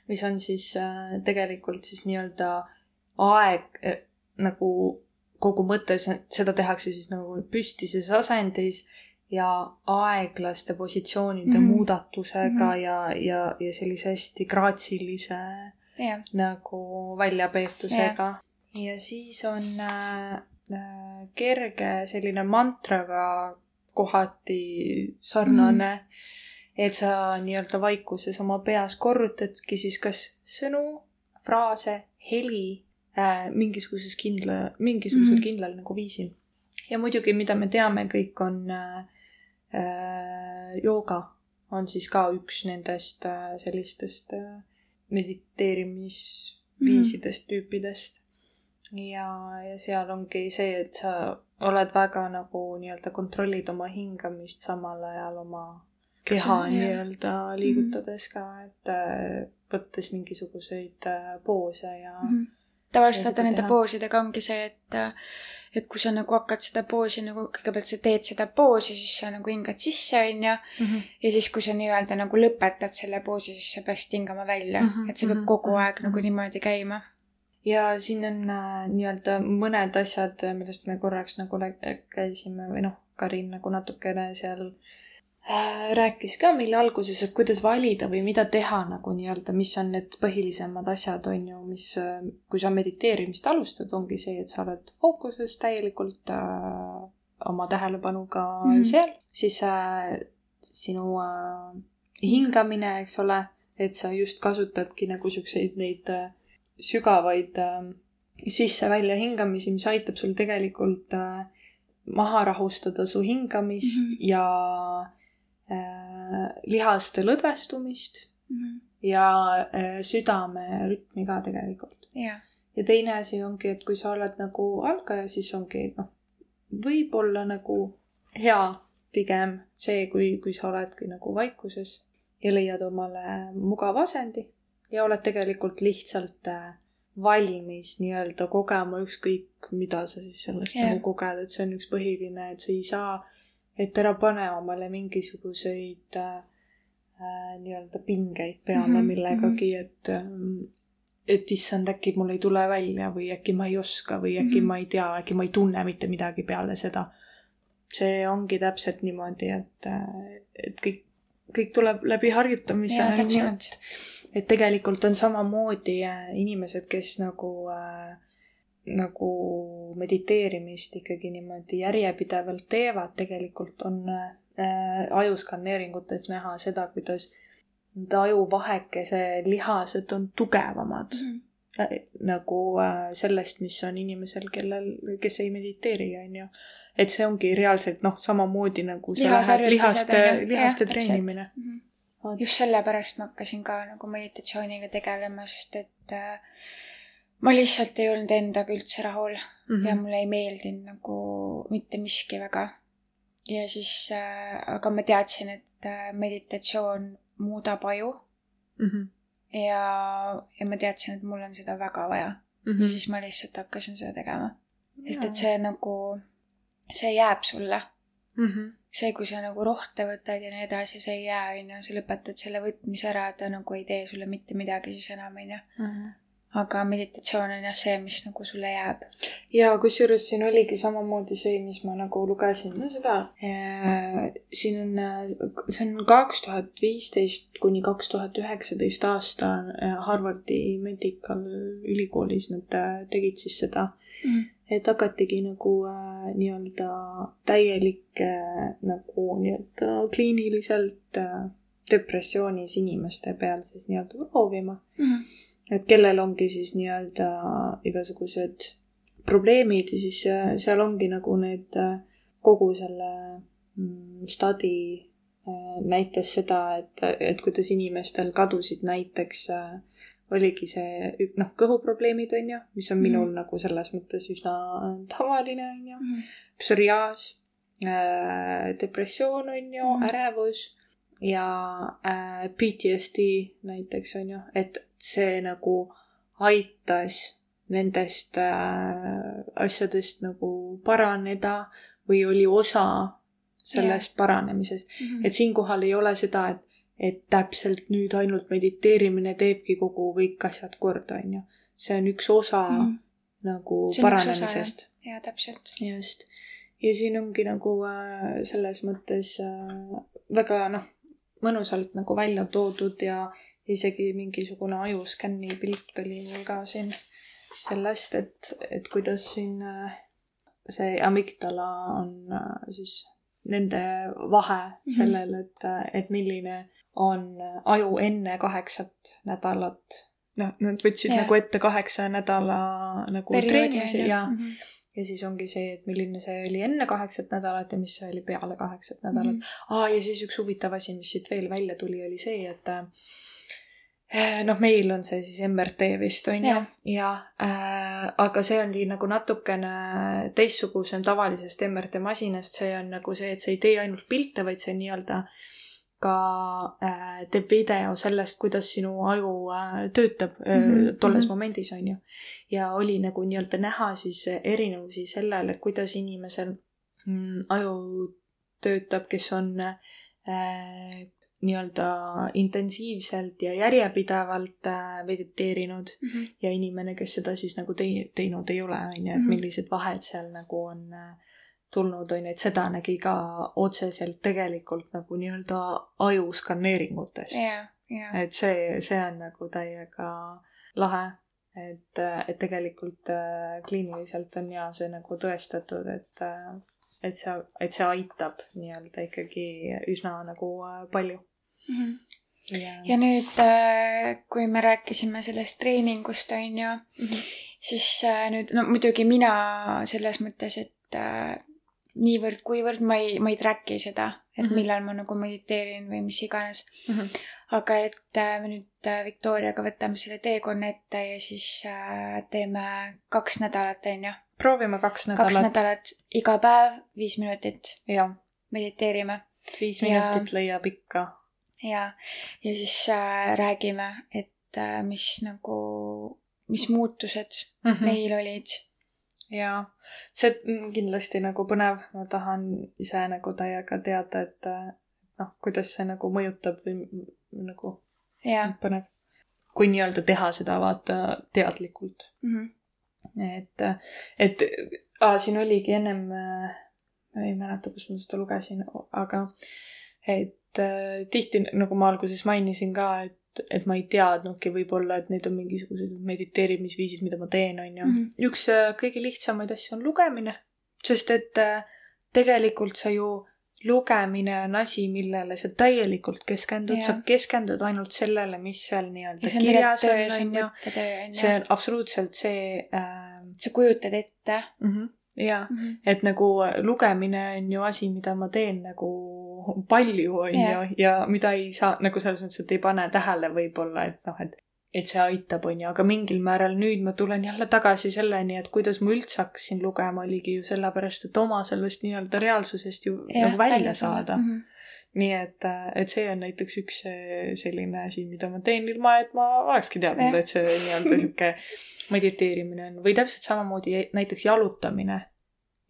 S1: mis on siis äh, tegelikult siis nii-öelda aeg äh, nagu kogu mõte, seda tehakse siis nagu püstises asendis ja aeglaste positsioonide mm -hmm. muudatusega mm -hmm. ja, ja, ja sellise hästi graatsilise yeah. nagu väljapeetusega yeah ja siis on äh, äh, kerge selline mantraga kohati sarnane mm., et sa nii-öelda vaikuses oma peas korrutadki siis kas sõnu, fraase, heli mingisuguses kindla, mingisugusel mm. kindlal nagu viisil. ja muidugi, mida me teame kõik, on äh, äh, jooga on siis ka üks nendest äh, sellistest äh, mediteerimisviisidest mm., tüüpidest ja, ja seal ongi see, et sa oled väga nagu nii-öelda kontrollid oma hingamist, samal ajal oma keha nii-öelda liigutades ka, et äh, võttes mingisuguseid äh, poose ja mm. -hmm.
S2: Tavaliselt vaata nende poosidega ongi see, et et kui sa nagu hakkad seda poosi nagu, kõigepealt sa teed seda poosi, siis sa nagu hingad sisse, onju. Mhm. ja siis, kui sa nii-öelda nagu lõpetad selle poosi, siis sa peaksid hingama välja mm. -hmm. et see peab mhm. kogu aeg nagu niimoodi käima
S1: ja siin on äh, nii-öelda mõned asjad, millest me korraks nagu käisime või noh, Karin nagu natukene seal äh, rääkis ka meile alguses, et kuidas valida või mida teha nagu nii-öelda, mis on need põhilisemad asjad, on ju, mis äh,, kui sa mediteerimist alustad, ongi see, et sa oled fookuses täielikult äh, oma tähelepanuga mm seal, siis äh, sinu äh, hingamine, eks ole, et sa just kasutadki nagu siukseid neid äh, sügavaid äh, sisse-välja hingamisi, mis aitab sul tegelikult äh, maha rahustada su hingamist mm -hmm. ja äh, lihaste lõdvestumist mm -hmm. ja äh, südame rütmi ka tegelikult
S2: yeah..
S1: ja teine asi ongi, et kui sa oled nagu algaja, siis ongi noh, võib-olla nagu hea pigem see, kui, kui sa oledki nagu vaikuses ja leiad omale mugava asendi ja oled tegelikult lihtsalt äh, valmis nii-öelda kogema ükskõik, mida sa siis sellest yeah. nagu koged, et see on üks põhiline, et sa ei saa, et ära pane omale mingisuguseid äh, äh, nii-öelda pingeid peale mm -hmm. millegagi, et ähm, et issand, äkki mul ei tule välja või äkki ma ei oska või äkki mm -hmm. ma ei tea, äkki ma ei tunne mitte midagi peale seda. see ongi täpselt niimoodi, et, äh, et kõik, kõik tuleb läbi harjutamise. et et tegelikult on samamoodi äh, inimesed, kes nagu äh, nagu mediteerimist ikkagi niimoodi järjepidevalt teevad, tegelikult on äh, ajuskanneeringutes näha seda, kuidas need ajuvahekese lihased on tugevamad mm. -hmm. Nagu äh, sellest, mis on inimesel, kellel, kes ei mediteeri, on ju. et see ongi reaalselt noh, samamoodi nagu sa lähed lihaste, lihaste treenimine mm. -hmm
S2: just sellepärast ma hakkasin ka nagu meditatsiooniga tegelema, sest et äh, ma lihtsalt ei olnud endaga üldse rahul mm -hmm. ja mulle ei meeldinud nagu mitte miski väga. ja siis äh,, aga ma teadsin, et äh, meditatsioon muudab aju mm. -hmm. ja, ja ma teadsin, et mul on seda väga vaja mm. -hmm. ja siis ma lihtsalt hakkasin seda tegema. sest et see nagu, see jääb sulle mm. -hmm. see, kui sa nagu rohte võtad ja nii edasi, see ei jää, on ju, sa lõpetad selle võtmise ära, ta nagu ei tee sulle mitte midagi siis enam, on ju mhm aga meditatsioon on jah see, mis nagu sulle jääb.
S1: ja kusjuures siin oligi samamoodi see, mis ma nagu lugesin no, seda. siin on, see on kaks tuhat viisteist kuni kaks tuhat üheksateist aasta Harvardi Medical ülikoolis nad äh, tegid siis seda mm. et hakatigi nagu äh, nii-öelda täielik äh, nagu nii-öelda kliiniliselt äh, depressioonis inimeste peal siis nii-öelda proovima mm et kellel ongi siis nii-öelda igasugused probleemid ja siis äh, seal ongi nagu need äh, kogu selle mm, study äh, näitas seda, et, et kuidas inimestel kadusid näiteks oligi see noh, kõhuprobleemid on ju, mis on minul mm. nagu selles mõttes üsna tavaline on ju mm., psoriaas äh,, depressioon on ju mm., ärevus ja äh, PTSD näiteks on ju, et see nagu aitas nendest äh, asjadest nagu paraneda või oli osa sellest yeah. paranemisest mm. -hmm. et siinkohal ei ole seda, et, et täpselt nüüd ainult mediteerimine teebki kogu kõik asjad korda, on ju. see on üks osa mm -hmm. nagu paranemisest.
S2: jaa, täpselt.
S1: just. ja siin ongi nagu äh, selles mõttes äh, väga noh, mõnusalt nagu välja toodud ja isegi mingisugune ajuskänni pilt oli mul ka siin sellest, et, et kuidas siin äh, see amygdala on äh, siis nende vahe -hmm. sellel, et, äh, et milline on aju enne kaheksat nädalat. noh, nad võtsid ja. nagu ette kaheksa nädala nagu treenimise ja, ja. Mm -hmm ja siis ongi see, et milline see oli enne kaheksat nädalat ja mis see oli peale kaheksat nädalat mm. -hmm. aa, ja siis üks huvitav asi, mis siit veel välja tuli, oli see, et Eh, noh, meil on see siis MRT vist on ju, ja äh, aga see oli nagu natukene teistsugusem tavalisest MRT masinast, see on nagu see, et see ei tee ainult pilte, vaid see nii-öelda ka äh, teeb video sellest, kuidas sinu aju äh, töötab mm -hmm. tolles mm -hmm. momendis on ju. ja oli nagu nii-öelda näha siis erinevusi sellele, kuidas inimesel mm, aju töötab, kes on äh, nii-öelda intensiivselt ja järjepidevalt mediteerinud mm -hmm. ja inimene, kes seda siis nagu tei-, teinud ei ole, on ju, et mhm. millised vahed seal nagu on äh, tulnud, on ju, et seda nägi ka otseselt tegelikult nagu nii-öelda aju skaneeringutest
S2: yeah,. Yeah.
S1: et see, see on nagu täiega lahe, et, et tegelikult äh, kliiniliselt on ja see nagu tõestatud, et et see, et see aitab nii-öelda ikkagi üsna nagu palju
S2: mm. -hmm. Ja. ja nüüd, äh, kui me rääkisime sellest treeningust, on ju mm, -hmm. siis äh, nüüd, no muidugi mina selles mõttes, et äh, niivõrd-kuivõrd ma ei, ma ei track'i seda, et mm -hmm. millal ma nagu mediteerin või mis iganes mm. -hmm. aga et me nüüd Viktoriaga võtame selle teekonna ette ja siis teeme kaks nädalat, on ju.
S1: proovime kaks nädalat.
S2: kaks nädalat, iga päev viis minutit. mediteerime.
S1: viis minutit ja... leiab ikka
S2: ja, ja siis äh, räägime, et äh, mis nagu, mis muutused mm -hmm. meil olid.
S1: Jaa, see on kindlasti nagu põnev, ma tahan ise nagu täiega teada, et noh, kuidas see nagu mõjutab või nagu
S2: ja.
S1: põnev. kui nii-öelda teha seda vaata teadlikult
S2: mm. -hmm.
S1: et, et aa, siin oligi ennem, ma ei mäleta, kus ma seda lugesin, aga et äh, tihti, nagu ma alguses mainisin ka, et, et ma ei teadnudki võib-olla, et need on mingisugused mediteerimisviisid, mida ma teen, on ju mm. -hmm. üks äh, kõige lihtsamaid asju on lugemine, sest et äh, tegelikult sa ju lugemine on asi, millele sa täielikult keskendud, sa keskendud ainult sellele, mis seal nii-öelda kirjas on, on ju. see on absoluutselt see äh,.
S2: sa kujutad ette
S1: mm. -hmm jaa mm, -hmm. et nagu lugemine on ju asi, mida ma teen nagu palju, on ju, ja mida ei saa nagu selles mõttes, et ei pane tähele võib-olla, et noh, et et see aitab, on ju, aga mingil määral nüüd ma tulen jälle tagasi selleni, et kuidas ma üldse hakkasin lugema, oligi ju sellepärast, et oma sellest nii-öelda reaalsusest ju ja, nagu välja saada mm. -hmm. nii et, et see on näiteks üks eh, selline asi, mida ma teen ilma, et ma olekski teadnud, et see nii-öelda sihuke mediteerimine on või täpselt samamoodi näiteks jalutamine.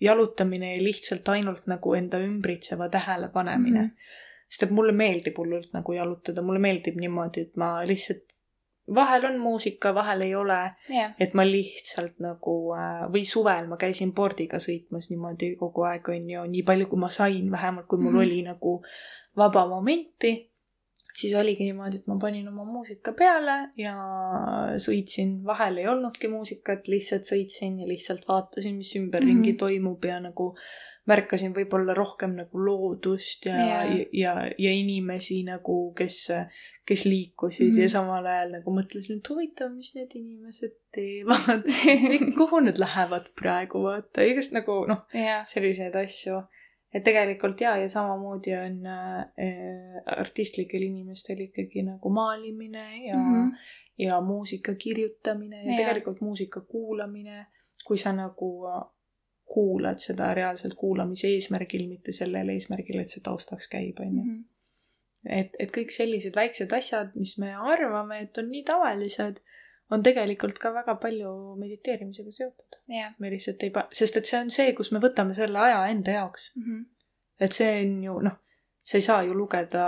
S1: Jalutamine ja lihtsalt ainult nagu enda ümbritseva tähelepanemine mm.
S2: Mhm.
S1: -hmm. sest et mulle meeldib hullult nagu jalutada, mulle meeldib niimoodi, et ma lihtsalt, vahel on muusika, vahel ei ole
S2: jah,
S1: et ma lihtsalt nagu äh, või suvel ma käisin pordiga sõitmas niimoodi kogu aeg onju, nii palju kui ma sain, vähemalt kui mul mm. -hmm. oli nagu vaba momenti, siis oligi niimoodi, et ma panin oma muusika peale ja sõitsin, vahel ei olnudki muusikat, lihtsalt sõitsin ja lihtsalt vaatasin, mis ümberringi mm
S2: Mhm.
S1: -hmm. toimub ja nagu märkasin võib-olla rohkem nagu loodust ja yeah., ja, ja inimesi nagu, kes, kes liikusid mm
S2: Mhm.
S1: -hmm. ja samal ajal nagu mõtlesin, et huvitav, mis need inimesed teevad kuhu nad lähevad praegu, vaata, igast nagu noh,
S2: jah,
S1: selliseid asju. Et tegelikult jaa, ja samamoodi on äh, artistlikel inimestel ikkagi nagu maalimine ja mm. -hmm. ja muusika kirjutamine ja
S2: Jaa.
S1: tegelikult muusika kuulamine, kui sa nagu kuulad seda reaalselt kuulamise eesmärgil, mitte sellel eesmärgil, et see taustaks käib, onju.
S2: Mhm.
S1: et, et kõik sellised väiksed asjad, mis me arvame, et on nii tavalised, on tegelikult ka väga palju mediteerimisega seotud.
S2: jah,
S1: me lihtsalt ei pa-, sest et see on see, kus me võtame selle aja enda jaoks.
S2: Mhm.
S1: et see on ju noh, sa ei saa ju lugeda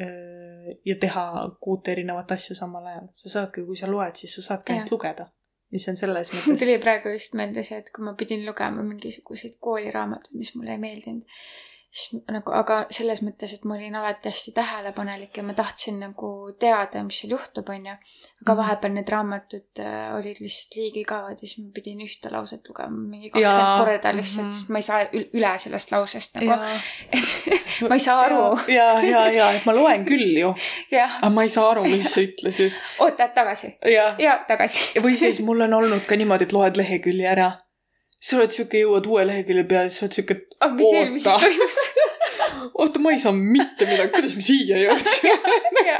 S1: öö, ja teha kuut erinevat asja samal ajal. sa saadki, kui sa loed, siis sa saadki ainult
S2: Jah.
S1: lugeda. mis on selles
S2: mul
S1: mõttes
S2: tuli praegu just meelde see, et kui ma pidin lugema mingisuguseid kooliraamatuid, mis mulle ei meeldinud, siis nagu, aga selles mõttes, et ma olin alati hästi tähelepanelik ja ma tahtsin nagu teada, mis seal juhtub, onju. aga
S1: Mhm.
S2: vahepeal need raamatud äh, olid lihtsalt liiga igavad ja siis ma pidin ühte lauset lugema mingi kakskümmend korda lihtsalt
S1: Mhm.
S2: sest ma ei saa ül- üle sellest lausest nagu, et ma ei saa aru.
S1: ja, ja, ja, et ma loen küll ju, aga ma ei saa aru, mis sa ütlesid.
S2: oota, tagasi.
S1: ja,
S2: ja tagasi.
S1: või siis mul on olnud ka niimoodi, et loed lehekülje ära. Sa oled siuke, jõuad uue lehekülje peale, siis sa oled siuke, et
S2: aga mis eelmises toimus?
S1: oota, ma ei saa mitte midagi, kuidas me siia jõudsime?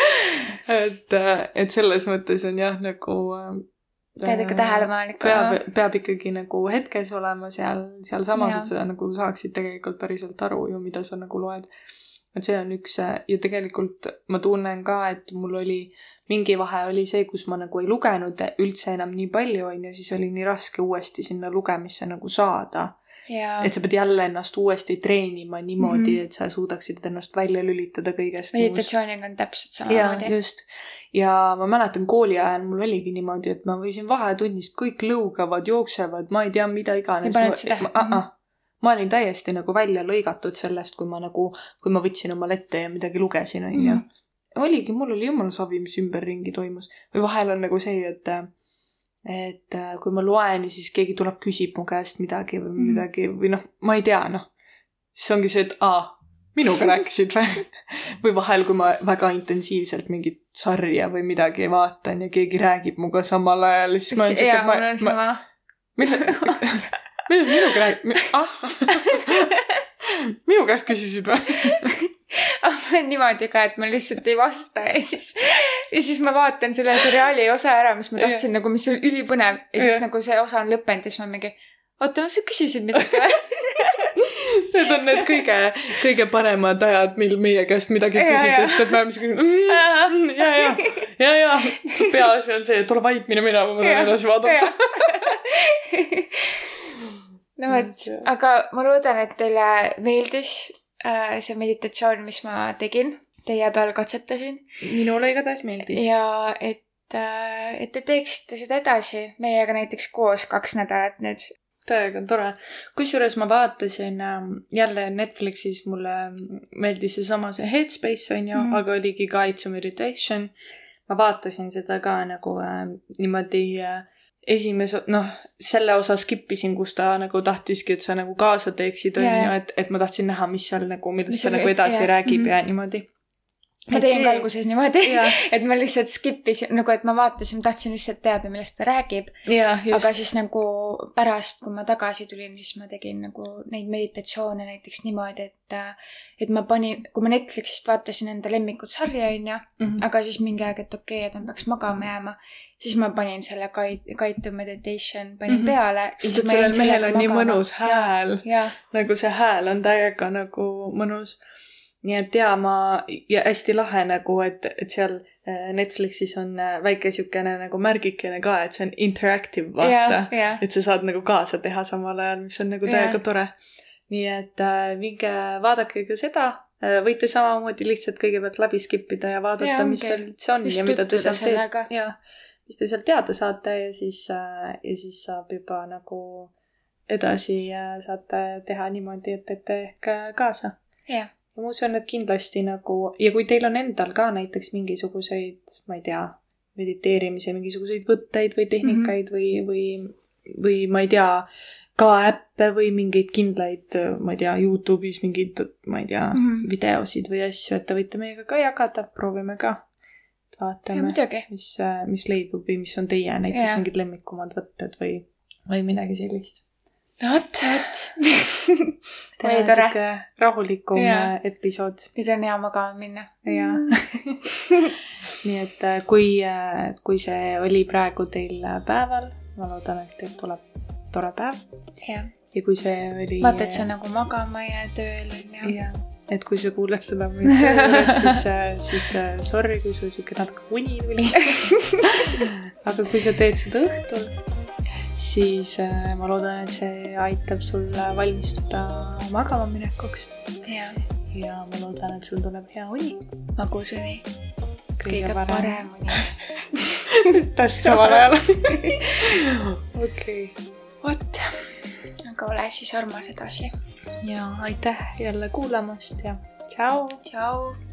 S1: et, et selles mõttes on jah, nagu.
S2: pead ikka tähelepanelik
S1: peab, peab ikkagi nagu hetkes olema seal, sealsamas, et sa nagu saaksid tegelikult päriselt aru ju, mida sa nagu loed. Et see on üks ja tegelikult ma tunnen ka, et mul oli mingi vahe oli see, kus ma nagu ei lugenud üldse enam nii palju, onju, siis oli nii raske uuesti sinna lugemisse nagu saada.
S2: ja
S1: et sa pead jälle ennast uuesti treenima niimoodi mm,
S2: Mhm.
S1: -hmm. et sa suudaksid ennast välja lülitada kõigest.
S2: meditatsiooniga on täpselt samamoodi.
S1: just. ja ma mäletan kooli ajal mul oligi niimoodi, et ma võisin vahetunnist, kõik lõugavad, jooksevad, ma ei tea, mida iganes.
S2: Ei pannud seda tähele?
S1: Ma, ma olin täiesti nagu välja lõigatud sellest, kui ma nagu, kui ma võtsin omale ette ja midagi lugesin, onju
S2: Mhm..
S1: oligi, mul oli jumala savi, mis ümberringi toimus. või vahel on nagu see, et et äh, kui ma loen ja siis keegi tuleb, küsib mu käest midagi või
S2: Mhm.
S1: midagi või noh, ma ei tea, noh. siis ongi see, et aa, minuga rääkisid või? või vahel, kui ma väga intensiivselt mingit sarja või midagi vaatan ja keegi räägib minuga samal ajal, siis ma olen siuke, et ma ma,
S2: sama.
S1: mille, mida sa minuga räägid, ah. minu käest küsisid või?
S2: aga mul on niimoodi ka, et ma lihtsalt ei vasta ja siis, ja siis ma vaatan selle seriaali osa ära, mis ma tahtsin nagu, mis oli ülipõnev ja siis
S1: Jah.
S2: nagu see osa on lõppenud ja siis ma mingi, oota, sa küsisid midagi või?
S1: Need on need kõige, kõige paremad ajad, mil meie käest midagi
S2: ja.
S1: sest et me oleme siuke mm,, ja, ja, ja, ja, peaasi on see, et ole vait, mine minema, ma tahan edasi vaadata.
S2: No vot, aga ma loodan, et teile meeldis äh, see meditatsioon, mis ma tegin, teie peal katsetasin
S1: minule igatahes meeldis.
S2: ja et, et te teeksite seda edasi meiega näiteks koos kaks nädalat nüüd.
S1: täiega tore. kusjuures ma vaatasin ähm, jälle Netflixis, mulle meeldis seesama see Headspace on ju mm. -hmm. aga oligi Guide to Meditation. ma vaatasin seda ka nagu äh, niimoodi äh, esimese, noh, selle osa skip isin, kus ta nagu tahtiski, et sa nagu kaasa teeksid, on
S2: Jaa,
S1: ju
S2: jaa.,
S1: et, et ma tahtsin näha, mis seal nagu, millest
S2: oli
S1: nagu edasi
S2: jaa,
S1: räägib
S2: mhm.
S1: ja niimoodi.
S2: Ma tegin ka alguses niimoodi, et ma lihtsalt skip isin, nagu et ma vaatasin, tahtsin lihtsalt teada, millest ta räägib. aga. siis nagu pärast, kui ma tagasi tulin, siis ma tegin nagu neid meditatsioone näiteks niimoodi, et, et ma panin, kui ma Netflixist vaatasin enda lemmikut sarja, onju,
S1: Mhm.
S2: aga siis mingi aeg, et okei okay,, et ma peaks magama jääma, siis ma panin selle Guide, Guide to Meditation, panin mm -hmm. peale.
S1: sest et sellel mehel on nii mõnus hääl, nagu see hääl on täiega nagu mõnus. Nii et jaa, ma ja hästi lahe nagu, et, et seal äh, Netflixis on äh, väike siukene nagu märgikene ka, et see on interactive, vaata. et sa saad nagu kaasa teha samal ajal, mis on nagu täiega tore. nii et äh, minge vaadake ka seda äh,. võite samamoodi lihtsalt kõigepealt läbi skip ida ja vaadata ja,, mis seal üldse on Just ja mida te sealt teete. jaa, mis te sealt teada saate ja siis äh,, ja siis saab juba nagu edasi äh, saate teha niimoodi, et teete ehk kaasa.
S2: jah
S1: ja ma usun, et kindlasti nagu ja kui teil on endal ka näiteks mingisuguseid, ma ei tea, mediteerimise mingisuguseid võtteid või tehnikaid mm -hmm. või, või, või ma ei tea, ka äppe või mingeid kindlaid, ma ei tea, Youtube'is mingeid, ma ei tea mm, -hmm. videosid või asju, et te võite meiega ka jagada, proovime ka. vaatame, mis, mis leidub või mis on teie näiteks ja. mingid lemmikumad võtted või, või midagi sellist
S2: vot, vot
S1: oli tore. rahulikum ja. Äh, episood.
S2: nüüd on hea magama minna.
S1: jaa nii et äh, kui, äh, kui see oli praegu teil päeval, ma loodan, et teil tuleb tore päev.
S2: jah.
S1: ja kui see oli.
S2: vaata, et sa nagu magama ei jää tööl
S1: onju. jah, et kui sa kuulad seda meid juures, siis, siis sorry, kui sul siuke natuke uni tuli aga kui sa teed seda õhtul siis äh, ma loodan, et see aitab sul valmistuda magama minekuks.
S2: ja,
S1: ja ma loodan, et sul tuleb hea uni.
S2: magus uni. kõige parem uni
S1: täpselt samal ajal. okei.
S2: vot. aga ole siis armas edasi.
S1: ja aitäh jälle kuulamast ja tšau.
S2: tšau.